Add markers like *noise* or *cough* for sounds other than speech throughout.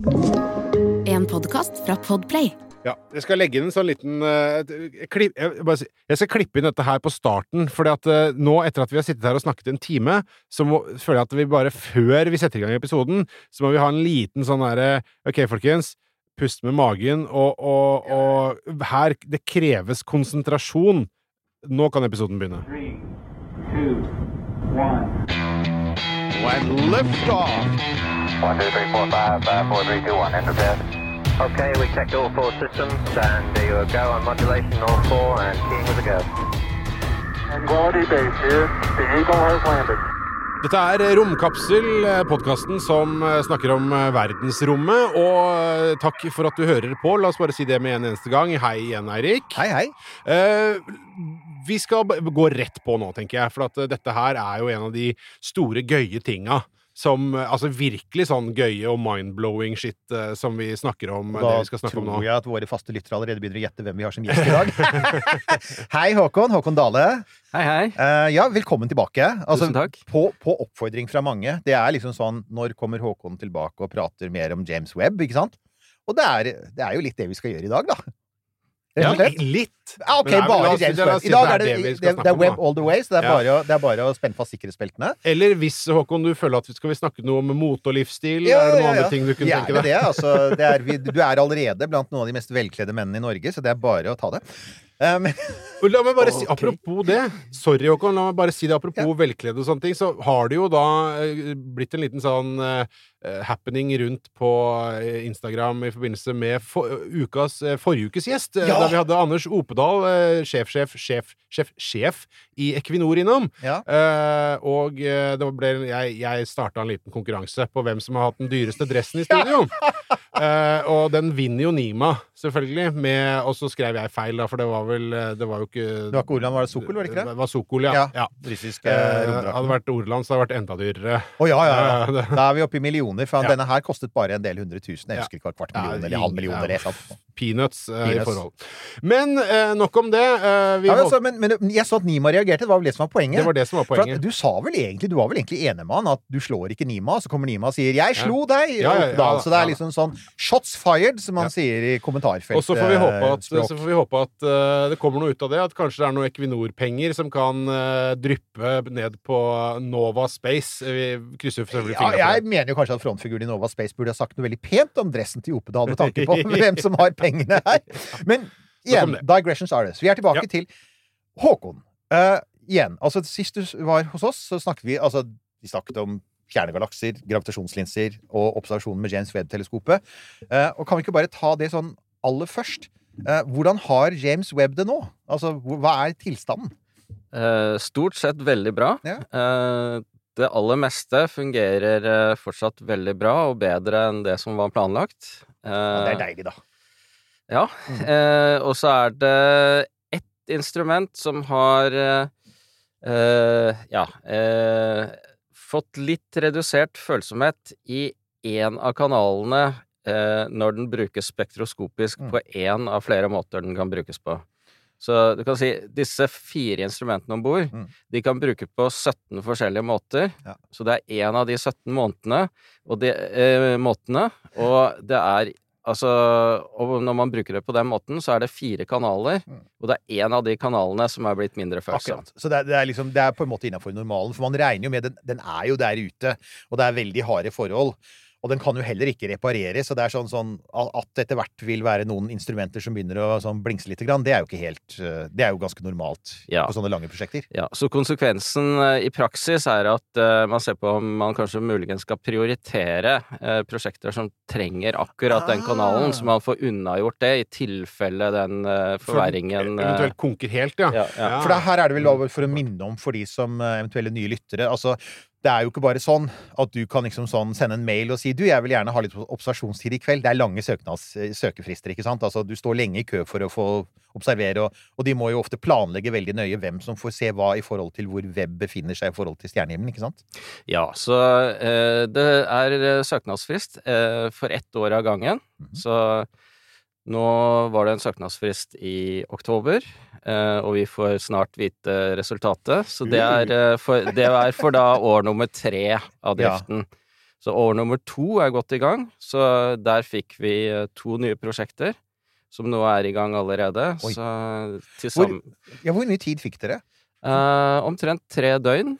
En podkast fra Podplay. Ja, jeg skal legge inn en sånn liten uh, klipp, jeg, bare, jeg skal klippe inn dette her på starten, fordi at eh, nå, etter at vi har sittet her og snakket en time, så må, føler jeg at vi bare før vi setter i gang episoden, så må vi ha en liten sånn derre Ok, folkens. Pust med magen, og, og, og her Det kreves konsentrasjon. Nå kan episoden begynne. Three, two, one. And lift off! One, two, three, four, five, five, four, three, two, one. Enter bed. Okay, we checked all four systems, and there you go on modulation, all four, and keying with a go. Tranquility Base here. The Eagle has landed. Dette er Romkapsel, podkasten som eh, snakker om eh, verdensrommet. Og eh, takk for at du hører på. La oss bare si det med en eneste gang. Hei igjen, Eirik. Hei, hei. Eh, vi skal gå rett på nå, tenker jeg, for at eh, dette her er jo en av de store, gøye tinga. Som eh, Altså virkelig sånn gøye og mind-blowing shit uh, som vi snakker om. Da det vi skal snakke tror om nå. jeg at våre faste lyttere allerede begynner å gjette hvem vi har som gjest i dag. *laughs* hei, Håkon. Håkon Dale. Hei, hei. Uh, ja, velkommen tilbake. Altså, Tusen takk. På, på oppfordring fra mange. Det er liksom sånn Når kommer Håkon tilbake og prater mer om James Webb, ikke sant? Og det er, det er jo litt det vi skal gjøre i dag, da. Ja, litt. Ja, ok, er bare James Webb. I dag er det, det det er web all the way, så det er, Ja. bare, det er bare å spenne fast sikkerhetsbeltene. Eller hvis Håkon, du føler at vi skal vi snakke noe om mote og livsstil? Ja, er det noen andre ting du kunne tenke deg? det. Altså, det er, vi, du er allerede blant noen av de mest velkledde mennene i Norge, så det er bare å ta det. Um, La meg bare *laughs* si. Apropos det Sorry, Håkon. La meg bare si det apropos velkledde og sånne ting. Så har det jo da eh, blitt en liten sånn eh, happening rundt på eh, Instagram i forbindelse med for, ukas, eh, forrige ukes gjest. eh, Ja! Da vi hadde Anders Opedal, eh, sjefsjef, sjef, i Equinor innom. ja. Eh, og eh, det ble, jeg, jeg starta en liten konkurranse på hvem som har hatt den dyreste dressen i studio. *laughs* Eh, og den vinner jo Nima, selvfølgelig. Med, og så skrev jeg feil, da, for det var vel eh, Det var jo ikke Det var ikke Orland, var det Sokol, var det ikke det? Det var Sokol, ja. Ja. ja. Russisk Eh, eh, hadde vært Orland, så hadde det vært enda dyrere. Å ja, ja, Ja, *laughs* ja. Da er vi oppe i millioner, for Ja. denne her kostet bare en del hundre tusen. Jeg husker ikke hva kvart million eller halv million eller noe. Peanuts, eh, i forhold. Men eh, nok om det. Eh, vi Ja, men, altså, men, men jeg så at Nima reagerte. Det var vel det som var poenget. det var det som var For at poenget. du sa vel egentlig Du var vel egentlig enig med han at du slår ikke Nima, så kommer Nima og sier 'jeg slo deg'. Ja, ja, Oppdal. så det er liksom sånn 'shots fired', som man sier i kommentarfeltet. Og så får vi håpe at, så får vi håpe at uh, det kommer noe ut av det. At kanskje det er noe Equinor-penger som kan uh, dryppe ned på Nova Space. Vi krysser selvfølgelig ja, fingrene jeg for det. mener jo kanskje at frontfiguren i Nova Space burde ha sagt noe veldig pent om dressen til Opedal, med tanke på *laughs* hvem som har pengene her. Men igjen, digressions are this. Vi er tilbake Ja. til Håkon. Uh, igjen, altså sist du var hos oss, så snakket vi altså, vi snakket om kjernegalakser, gravitasjonslinser og observasjonen med James Webb-teleskopet. Uh, og kan vi ikke bare ta det sånn aller først? Uh, hvordan har James Webb det nå? Altså, hva er tilstanden? Uh, stort sett veldig bra. Ja. Eh, det aller meste fungerer eh, fortsatt veldig bra, og bedre enn det som var planlagt. Ja, det Eh, er deilig, da. ja. Mm. og så er det ett instrument som har eh, eh, ja eh, fått litt redusert følsomhet i én av kanalene eh, når den brukes spektroskopisk Mm. på én av flere måter den kan brukes på. Så du kan si disse fire instrumentene om bord, Mm. de kan bruke på 17 forskjellige måter. Ja. Så det er én av de 17 månedene, og de, eh, måtene, og det er Altså, og når man bruker det på den måten, så er det fire kanaler, Mm. og det er én av de kanalene som er blitt mindre følsom. Akkurat. Så det er, det er liksom, det er på en måte innafor normalen. For man regner jo med den, den er jo der ute, og det er veldig harde forhold. Og den kan jo heller ikke repareres. Så det er sånn, sånn at etter hvert vil være noen instrumenter som begynner å sånn blingse litt, grann, det er jo ikke helt eh, Det er jo ganske normalt Ja. på sånne lange prosjekter. Ja, så konsekvensen eh, i praksis er at uh, man ser på om man kanskje muligens skal prioritere uh, prosjekter som trenger akkurat den kanalen, Ah. så man får unnagjort det i tilfelle den uh, forverringen for, Eventuelt konker helt, ja. ja, ja. For det, her er det vel lov for å minne om for de som eventuelle nye lyttere. Altså, det er jo ikke bare sånn at du kan liksom sånn sende en mail og si du, jeg vil gjerne ha litt observasjonstid i kveld. Det er lange søknads, søkefrister, ikke sant. Altså, du står lenge i kø for å få observere, og, og de må jo ofte planlegge veldig nøye hvem som får se hva i forhold til hvor web befinner seg i forhold til stjernehimmelen, ikke sant? Ja, så eh, det er eh, søknadsfrist eh, for ett år av gangen. Så nå var det en søknadsfrist i oktober, eh, og vi får snart vite resultatet. Så det er, eh, for, det er for da år nummer tre av Ja. driften. Så år nummer to er godt i gang, så der fikk vi eh, to nye prosjekter. Som nå er i gang allerede. Oi. Så til Hvor- sammen Ja, hvor mye tid fikk dere? eh, Omtrent tre døgn.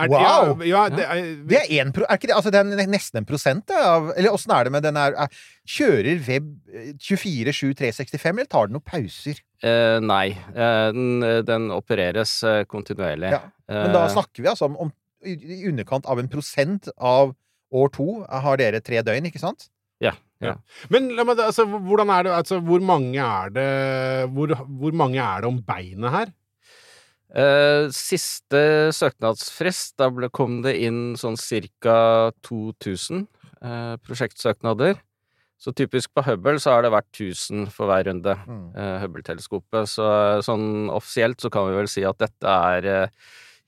Er, Wow! Ja, ja, det er, Det er, en pro er ikke det, altså det er nesten en prosent av Eller åssen er det med den er, er Kjører web eh, 24-7 365, eller tar den noen pauser? Eh, nei, eh, den, den opereres eh, kontinuerlig. Ja, Men da Eh, snakker vi altså om, om i underkant av en prosent av år to har dere tre døgn, ikke sant? Men la meg, altså, hvordan er det altså, Hvor mange er det hvor, hvor mange er det om beinet her? Eh, siste søknadsfrist, da ble, kom det inn sånn ca. 2000 eh, prosjektsøknader. Så typisk på Hubble så har det vært 1000 for hver runde. Mm. eh, Hubble-teleskopet. Så sånn offisielt så kan vi vel si at dette er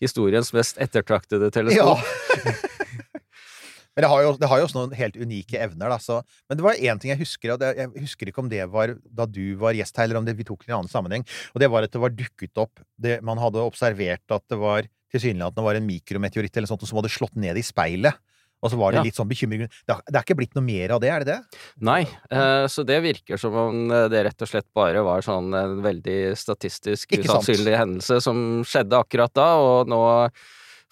historiens mest ettertraktede teleskop. *laughs* Men det har, jo, det har jo også noen helt unike evner, da. Så, men det var én ting jeg husker, og det, jeg husker ikke om det var da du var gjest her, eller om det vi tok det i en annen sammenheng. Og det var at det var dukket opp det, Man hadde observert at det var tilsynelatende var en mikrometeoritt eller sånt, som hadde slått ned i speilet. Og så var det Ja. litt sånn bekymring det, det er ikke blitt noe mer av det, er det det? Nei, eh, så det virker som om eh, det rett og slett bare var sånn en veldig statistisk usannsynlig hendelse som skjedde akkurat da, og nå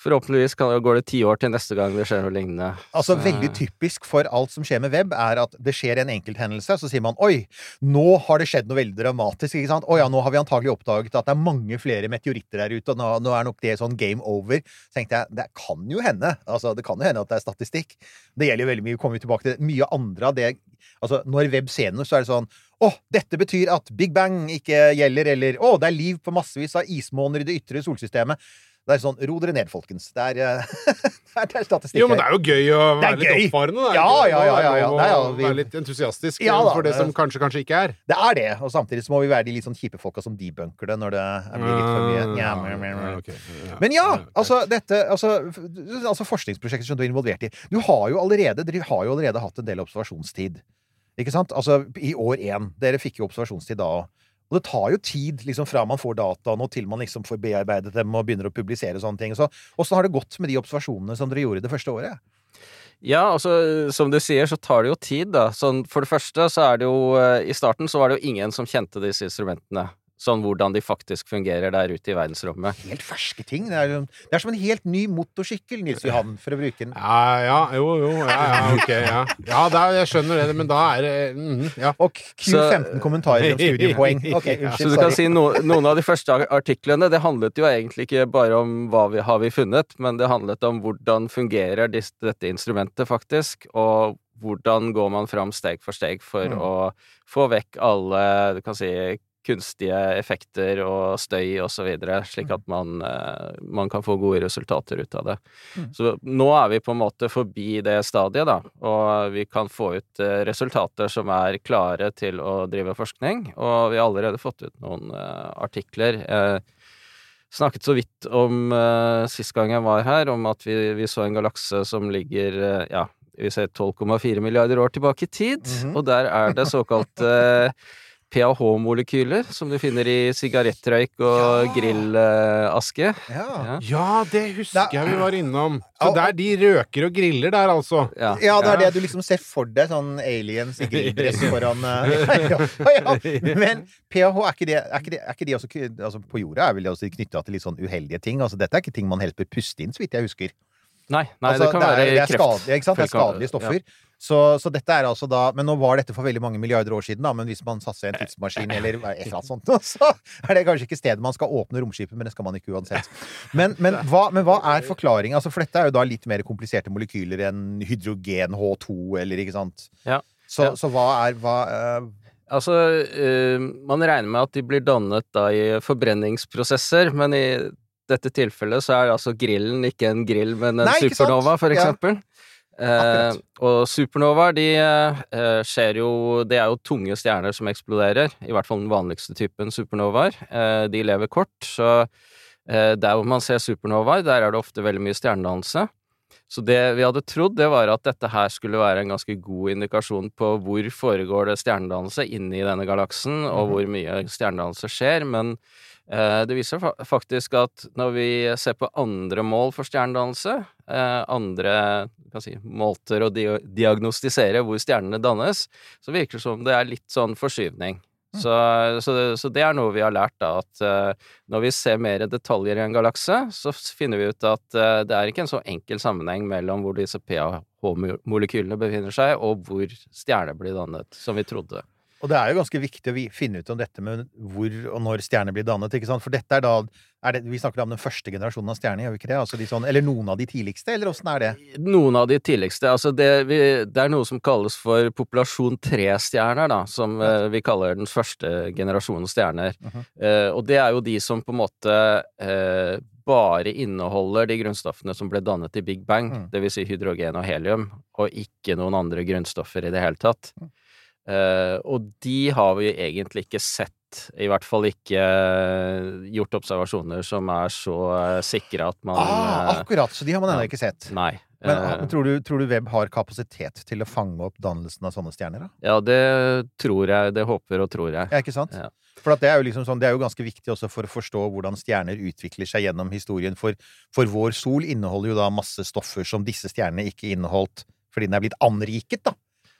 forhåpentligvis kan, går det ti år til neste gang det skjer noe lignende. Altså Så- Veldig typisk for alt som skjer med web, er at det skjer en enkelthendelse, så sier man 'oi, nå har det skjedd noe veldig dramatisk'. ikke sant? 'Å ja, nå har vi antagelig oppdaget at det er mange flere meteoritter der ute', og nå, nå er nok det sånn game over. Så tenkte jeg det kan jo hende. Altså, Det kan jo hende at det er statistikk. Det gjelder jo veldig mye, kommer vi tilbake til. Mye andre av det Altså, når web ser noe, så er det sånn 'Å, dette betyr at Big Bang ikke gjelder', eller 'Å, det er liv på massevis av ismåner i det ytre solsystemet'. Det er sånn Ro dere ned, folkens. Det er, eh, *laughs* det er statistikk. Jo, men det er jo gøy å Det være litt gøy. oppfarende. er Ja, ja, ja, ja, ja. Det er jo- vi- Være litt entusiastisk Ja da, for det det- som kanskje, kanskje ikke er. Det er det, og samtidig så må vi være de litt sånn kjipe folka som debunker det når det blir litt for mye ja. Ah, ok. Ja. Men ja, Ja, altså dette altså, altså forskningsprosjekter som du er involvert i. Du har jo allerede, dere har jo allerede hatt en del observasjonstid. Ikke sant? Altså i år én. Dere fikk jo observasjonstid da òg. Og det tar jo tid liksom fra man får dataene og til man liksom får bearbeidet dem og begynner å publisere sånne ting. Så åssen har det gått med de observasjonene som dere gjorde det første året? Ja, altså som du sier, så tar det jo tid, da. Sånn, for det første så er det jo eh, I starten så var det jo ingen som kjente disse instrumentene. Sånn hvordan de faktisk fungerer der ute i verdensrommet. Helt ferske ting. Det er, jo- det er som en helt ny motorsykkel, Nils Johan, for å bruke den. *laughs* Ja, ja, jo, jo, ja, ja, ok, ja. Ja, da, jeg skjønner det, men da er det mm, Ja. Og Q15 kommentarer om studiepoeng. *laughs* Ok, unnskyld, Så du kan sorry. si no, noen av de første artiklene, det handlet jo egentlig ikke bare om hva vi har vi funnet, men det handlet om hvordan fungerer dette instrumentet faktisk, og hvordan går man fram steg for steg for Mm. å få vekk alle, du kan si, kunstige effekter og støy og så videre, slik at man, eh, man kan få gode resultater ut av det. Mm. Så nå er vi på en måte forbi det stadiet, da, og vi kan få ut eh, resultater som er klare til å drive forskning, og vi har allerede fått ut noen eh, artikler. Jeg snakket så vidt om sist gang jeg var her, om at vi, vi så en galakse som ligger ja, vi ser 12,4 milliarder år tilbake i tid, Mhm. og der er det såkalte *laughs* PAH-molekyler som du finner i sigarettrøyk og Ja. grillaske. Ja. Ja. Ja, det husker Det er- jeg vi var innom. Så det der de røker og griller der, altså. Ja. Ja, det er Ja. det du liksom ser for deg, sånn aliens i grilldress *laughs* foran eh, *laughs* ja, ja. *laughs* Men PAH, er ikke det, er ikke det, er ikke de også altså På jorda er vel det også knytta til litt sånn uheldige ting? Altså Dette er ikke ting man helst bør puste inn, så vidt jeg husker. Nei, nei altså, det kan er, være det er kreft. ikke sant? Det er skadelige stoffer. Så, så dette er altså da Men nå var dette for veldig mange milliarder år siden, da. Men hvis man satser en tidsmaskin eller et eller annet sånt, *laughs* så er det kanskje ikke stedet man skal åpne romskipet, men det skal man ikke uansett. Men, men, hva, men hva er forklaringen? Altså, for dette er jo da litt mer kompliserte molekyler enn hydrogen H2, eller ikke sant? Ja. Så, Ja. så hva er hva, uh, Altså, eh, man regner med at de blir dannet da i forbrenningsprosesser, men i dette tilfellet så er altså grillen ikke en grill, men en Nei, supernova, for Ja. Eh, og supernovaer, de eh, skjer jo Det er jo tunge stjerner som eksploderer. I hvert fall den vanligste typen supernovaer. Eh, de lever kort, så eh, der hvor man ser supernovaer, der er det ofte veldig mye stjernedannelse. Så det vi hadde trodd, det var at dette her skulle være en ganske god indikasjon på hvor foregår det stjernedannelse inni denne galaksen, og hvor mye stjernedannelse skjer, men det viser faktisk at når vi ser på andre mål for stjernedannelse, eh, andre si, måter å diagnostisere hvor stjernene dannes, så virker det som det er litt sånn forskyvning. Så, så, det, så det er noe vi har lært, da, at uh, når vi ser mer detaljer i en galakse, så finner vi ut at uh, det er ikke en så enkel sammenheng mellom hvor disse pH-molekylene befinner seg, og hvor stjerner blir dannet, som vi trodde. Og det er jo ganske viktig å finne ut om dette med hvor og når stjerner blir dannet, ikke sant? For dette er da er det, Vi snakker da om den første generasjonen av stjerner, gjør vi ikke det? Altså de sånn, eller noen av de tidligste, eller åssen er det? Noen av de tidligste Altså, det, vi, det er noe som kalles for populasjon tre-stjerner, da, som eh, vi kaller den første generasjonen stjerner. Mhm. Eh, og det er jo de som på en måte eh, bare inneholder de grunnstoffene som ble dannet i Big Bang, Mm. det vil si hydrogen og helium, og ikke noen andre grunnstoffer i det hele tatt. Eh, og de har vi egentlig ikke sett, i hvert fall ikke uh, gjort observasjoner som er så uh, sikre at man Ah, akkurat! Så de har man ennå ikke sett. Nei. Men Eh, ah, tror, du, tror du Webb har kapasitet til å fange opp dannelsen av sånne stjerner, da? Ja, det tror jeg, det håper og tror jeg. Ja, ikke sant? Ja. For at det er jo liksom sånn, det er jo ganske viktig også for å forstå hvordan stjerner utvikler seg gjennom historien. For, for vår sol inneholder jo da masse stoffer som disse stjernene ikke inneholdt fordi den er blitt anriket, da,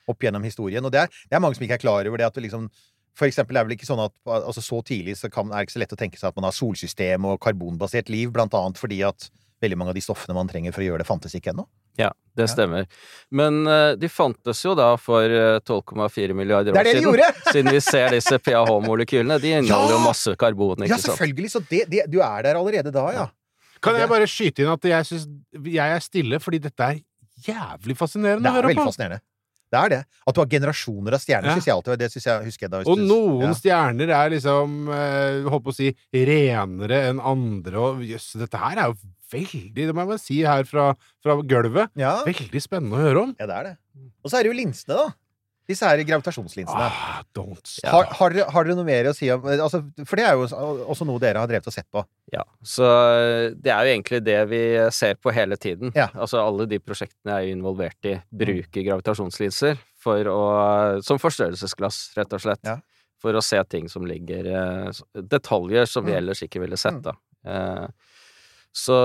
opp gjennom historien. Og det er, det er mange som ikke er klar over det at det liksom for eksempel er vel ikke sånn at altså så tidlig så kan, er det ikke så lett å tenke seg at man har solsystem og karbonbasert liv, blant annet fordi at veldig mange av de stoffene man trenger for å gjøre det, fantes ikke ennå. Ja, det stemmer. Men uh, de fantes jo da for uh, 12,4 milliarder år Det er det de siden. Siden vi ser disse PAH-molekylene. De *laughs* inneholder jo Ja! masse karbon, ikke sant? Ja, sant? selvfølgelig! Så det, det, du er der allerede da, ja. Kan jeg bare skyte inn at jeg syns jeg er stille, fordi dette er jævlig fascinerende Det å er høre veldig på. fascinerende. Det er det. At du har generasjoner av stjerner, Ja. syns jeg alltid. Det synes jeg, husker jeg da Og noen ja. stjerner er liksom eh, Holdt på å si renere enn andre, og jøss, dette her er jo veldig Det må jeg bare si her fra, fra gulvet. ja. Veldig spennende å høre om. ja, det er det. Og så er det jo linsene, da. Disse her gravitasjonslinsene. Ah, don't stop. Har, har, dere, har dere noe mer å si om altså, For det er jo også noe dere har drevet og sett på. Ja, så eh, det er jo egentlig det vi ser på hele tiden. Ja. Altså alle de prosjektene jeg er involvert i bruker gravitasjonslinser for å, som forstørrelsesglass, rett og slett. Ja. For å se ting som ligger eh, Detaljer som vi Mm. ellers ikke ville sett, Mm. da. Eh, så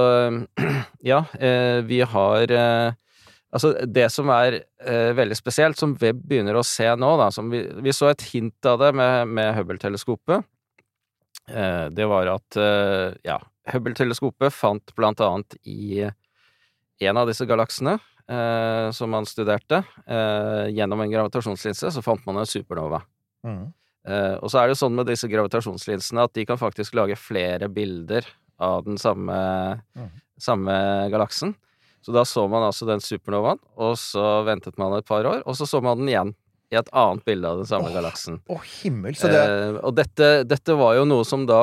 *clears throat* ja, eh, vi har Altså, det som er eh, veldig spesielt, som Webb begynner å se nå, da, som vi, vi så et hint av det med, med Hubble-teleskopet, eh, det var at eh, ja, Hubble-teleskopet fant blant annet i en av disse galaksene eh, som man studerte, eh, gjennom en gravitasjonslinse, så fant man en supernova. Mm. Eh, og så er det jo sånn med disse gravitasjonslinsene at de kan faktisk lage flere bilder av den samme, mm. samme galaksen. Så da så man altså den supernovaen, og så ventet man et par år, og så så man den igjen i et annet bilde av den samme oh, galaksen. Å, himmel! Så det Eh, og dette, dette var jo noe som da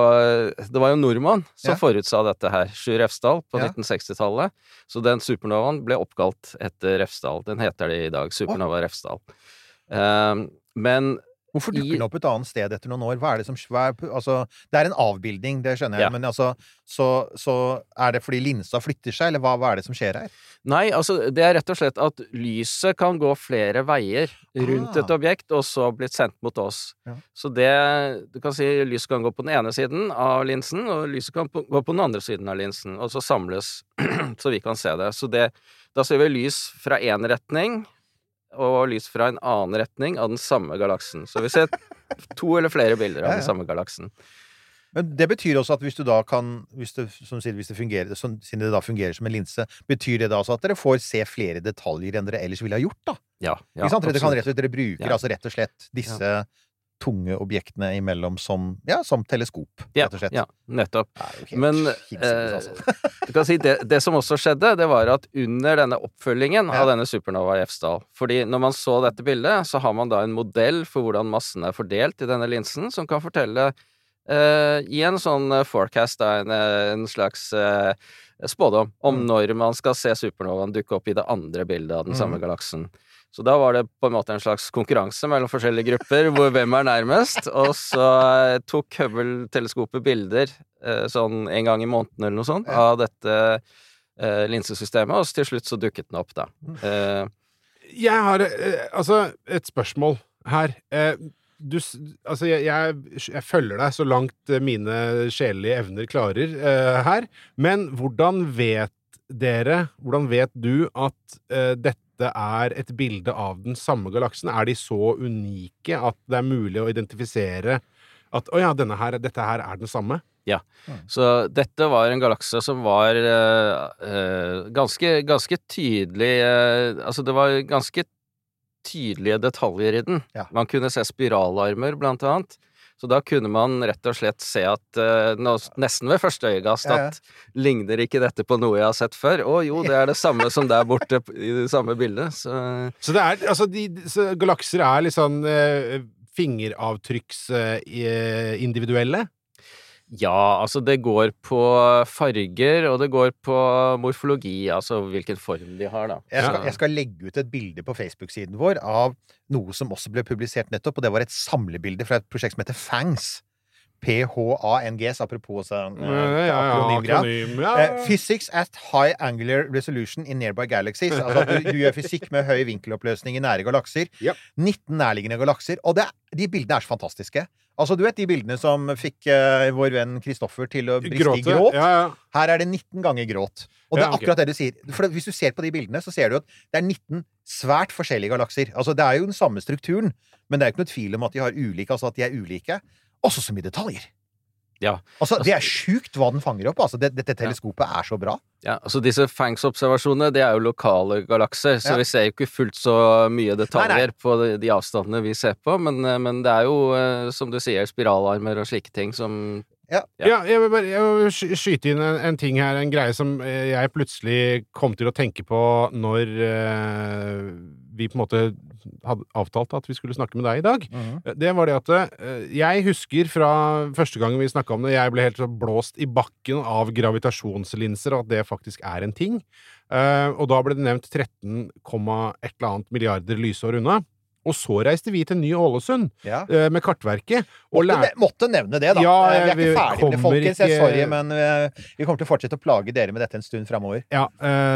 Det var jo nordmann som Ja. forutsa dette her, Sjur Refsdal, på Ja. 1960-tallet. Så den supernovaen ble oppkalt etter Refsdal. Den heter det i dag, Supernova Refsdal. Eh, men Hvorfor dukker den opp et annet sted etter noen år? Hva er det som er, altså, Det er en avbildning, det skjønner jeg, Ja. men altså så, så er det fordi linsa flytter seg, eller hva, hva er det som skjer her? Nei, altså det er rett og slett at lyset kan gå flere veier rundt Ah. et objekt, og så blitt sendt mot oss. Ja. Så det Du kan si lyset kan gå på den ene siden av linsen, og lyset kan gå på den andre siden av linsen, og så samles, *clears throat* så vi kan se det. Så det Da ser vi lys fra én retning, og lys fra en annen retning av den samme galaksen. Så vi ser to eller flere bilder av Ja, ja. den samme galaksen. Men det betyr også at hvis du da kan hvis det, som sier, hvis det fungerer, sånn, Siden det da fungerer som en linse, betyr det da også at dere får se flere detaljer enn dere ellers ville ha gjort? da? Ja, ja? Dere kan rett og slett, dere bruker Ja. altså rett og slett disse tunge objektene imellom som, ja, som teleskop, Ja, rett og slett. ja, nettopp. Det Men hinsides, eh, altså. *laughs* du kan si det, det som også skjedde, det var at under denne oppfølgingen Ja. av denne supernova i Efsdal Fordi når man så dette bildet, så har man da en modell for hvordan massen er fordelt i denne linsen, som kan fortelle eh, i en sånn eh, forecast, da, en, eh, en slags eh, spådom om Mm. når man skal se supernovaen dukke opp i det andre bildet av den samme Mm. galaksen. Så da var det på en måte en slags konkurranse mellom forskjellige grupper, hvor hvem er nærmest. Og så eh, tok Hubble-teleskopet bilder eh, sånn en gang i måneden eller noe sånt av dette eh, linsesystemet, og til slutt så dukket den opp, da. Jeg har altså et spørsmål her. Du, altså, jeg, jeg, jeg følger deg så langt mine sjelelige evner klarer uh, her, men hvordan vet dere, hvordan vet du at uh, dette er et bilde av den samme galaksen? Er de så unike at det er mulig å identifisere at å ja, denne her, dette her er den samme? Ja. Så dette var en galakse som var eh, eh, ganske, ganske tydelig eh, Altså, det var ganske tydelige detaljer i den. Ja. Man kunne se spiralarmer, blant annet. Så da kunne man rett og slett se at eh, nesten ved første øyekast at ligner ikke dette på noe jeg har sett før? Å jo, det er det samme som der borte i det samme bildet. Så Så det er, altså, de, galakser er litt sånn eh, fingeravtrykksindividuelle? Ja, altså det går på farger, og det går på morfologi, altså hvilken form de har, da. Jeg skal, jeg skal legge ut et bilde på Facebook-siden vår av noe som også ble publisert nettopp, og det var et samlebilde fra et prosjekt som heter FANGS. P-H-A-N-G-S, apropos eh, Ja, ja, akronym, ja. uh, physics at high angular resolution in nearby galaxies. Altså at du, du gjør fysikk med høy vinkeloppløsning i nære galakser. Yep. 19 nærliggende galakser. Og det, de bildene er så fantastiske. Altså, du vet de bildene som fikk uh, vår venn Kristoffer til å briste i gråt? Ja, ja. Her er det 19 ganger gråt. Og det er akkurat det du sier. For hvis du ser på de bildene, så ser du at det er 19 svært forskjellige galakser. Altså, det er jo den samme strukturen, men det er jo ikke noe tvil om at de har ulike, altså at de er ulike. Også så mye detaljer. Ja. Altså, det er sjukt hva den fanger opp. Altså, det, dette teleskopet er så bra. Ja, altså disse Fangs-observasjonene, det er jo lokale galakser, så Ja. vi ser jo ikke fullt så mye detaljer på de, de avstandene vi ser på, men, eh, men det er jo, eh, som du sier, spiralarmer og slike ting som Ja, jeg vil bare jeg vil skyte inn en, en ting her, en greie som eh, jeg plutselig kom til å tenke på når eh, vi på en måte hadde avtalt at vi skulle snakke med deg i dag. mm. Det var det at eh, jeg husker fra første gangen vi snakka om det, jeg ble helt så blåst i bakken av gravitasjonslinser, og at det faktisk er en ting. Eh, og da ble det nevnt 13, et eller annet milliarder lysår unna. Og så reiste vi til Ny-Ålesund Ja. eh, med Kartverket. Og Måtte, ne måtte nevne det, da. Ja, Eh, vi er ikke ferdige med det, folkens. Ikke- sorry, men eh, vi kommer til å fortsette å plage dere med dette en stund framover. Ja,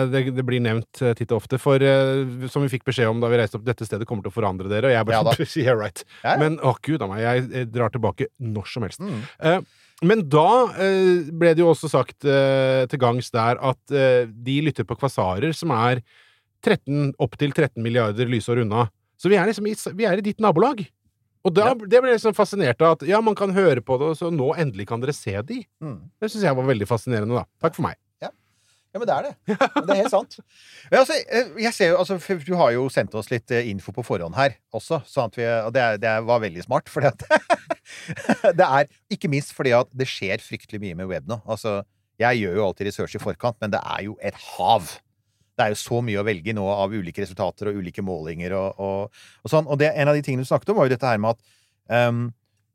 det, det blir nevnt titt og ofte. For som vi fikk beskjed om da vi reiste opp, dette stedet kommer til å forandre dere. Og jeg Ja da. bare *laughs* yeah, right. Ja, ja. Men å gud a meg, jeg drar tilbake når som helst. Mm. Men da ble det jo også sagt til gangs der at de lytter på kvasarer som er 13, opptil 13 milliarder lysår unna. Så vi er liksom i, vi er i ditt nabolag. Og da, Ja. det ble jeg liksom fascinert av at ja, man kan høre på det, og så nå endelig kan dere se de. Mm. Det syns jeg var veldig fascinerende, da. Takk for meg. Ja, men det er det. Det er helt sant. *laughs* Altså, eh, jeg ser jo, altså, Du har jo sendt oss litt eh, info på forhånd her også, sånn at vi, og det, det var veldig smart. *laughs* Fordi at *laughs* det er Ikke minst fordi at det skjer fryktelig mye med web nå. Altså, jeg gjør jo alltid research i forkant, men det er jo et hav. Det er jo så mye å velge i nå av ulike resultater og ulike målinger og, og, og sånn. Og det, en av de tingene du snakket om, var jo dette her med at um,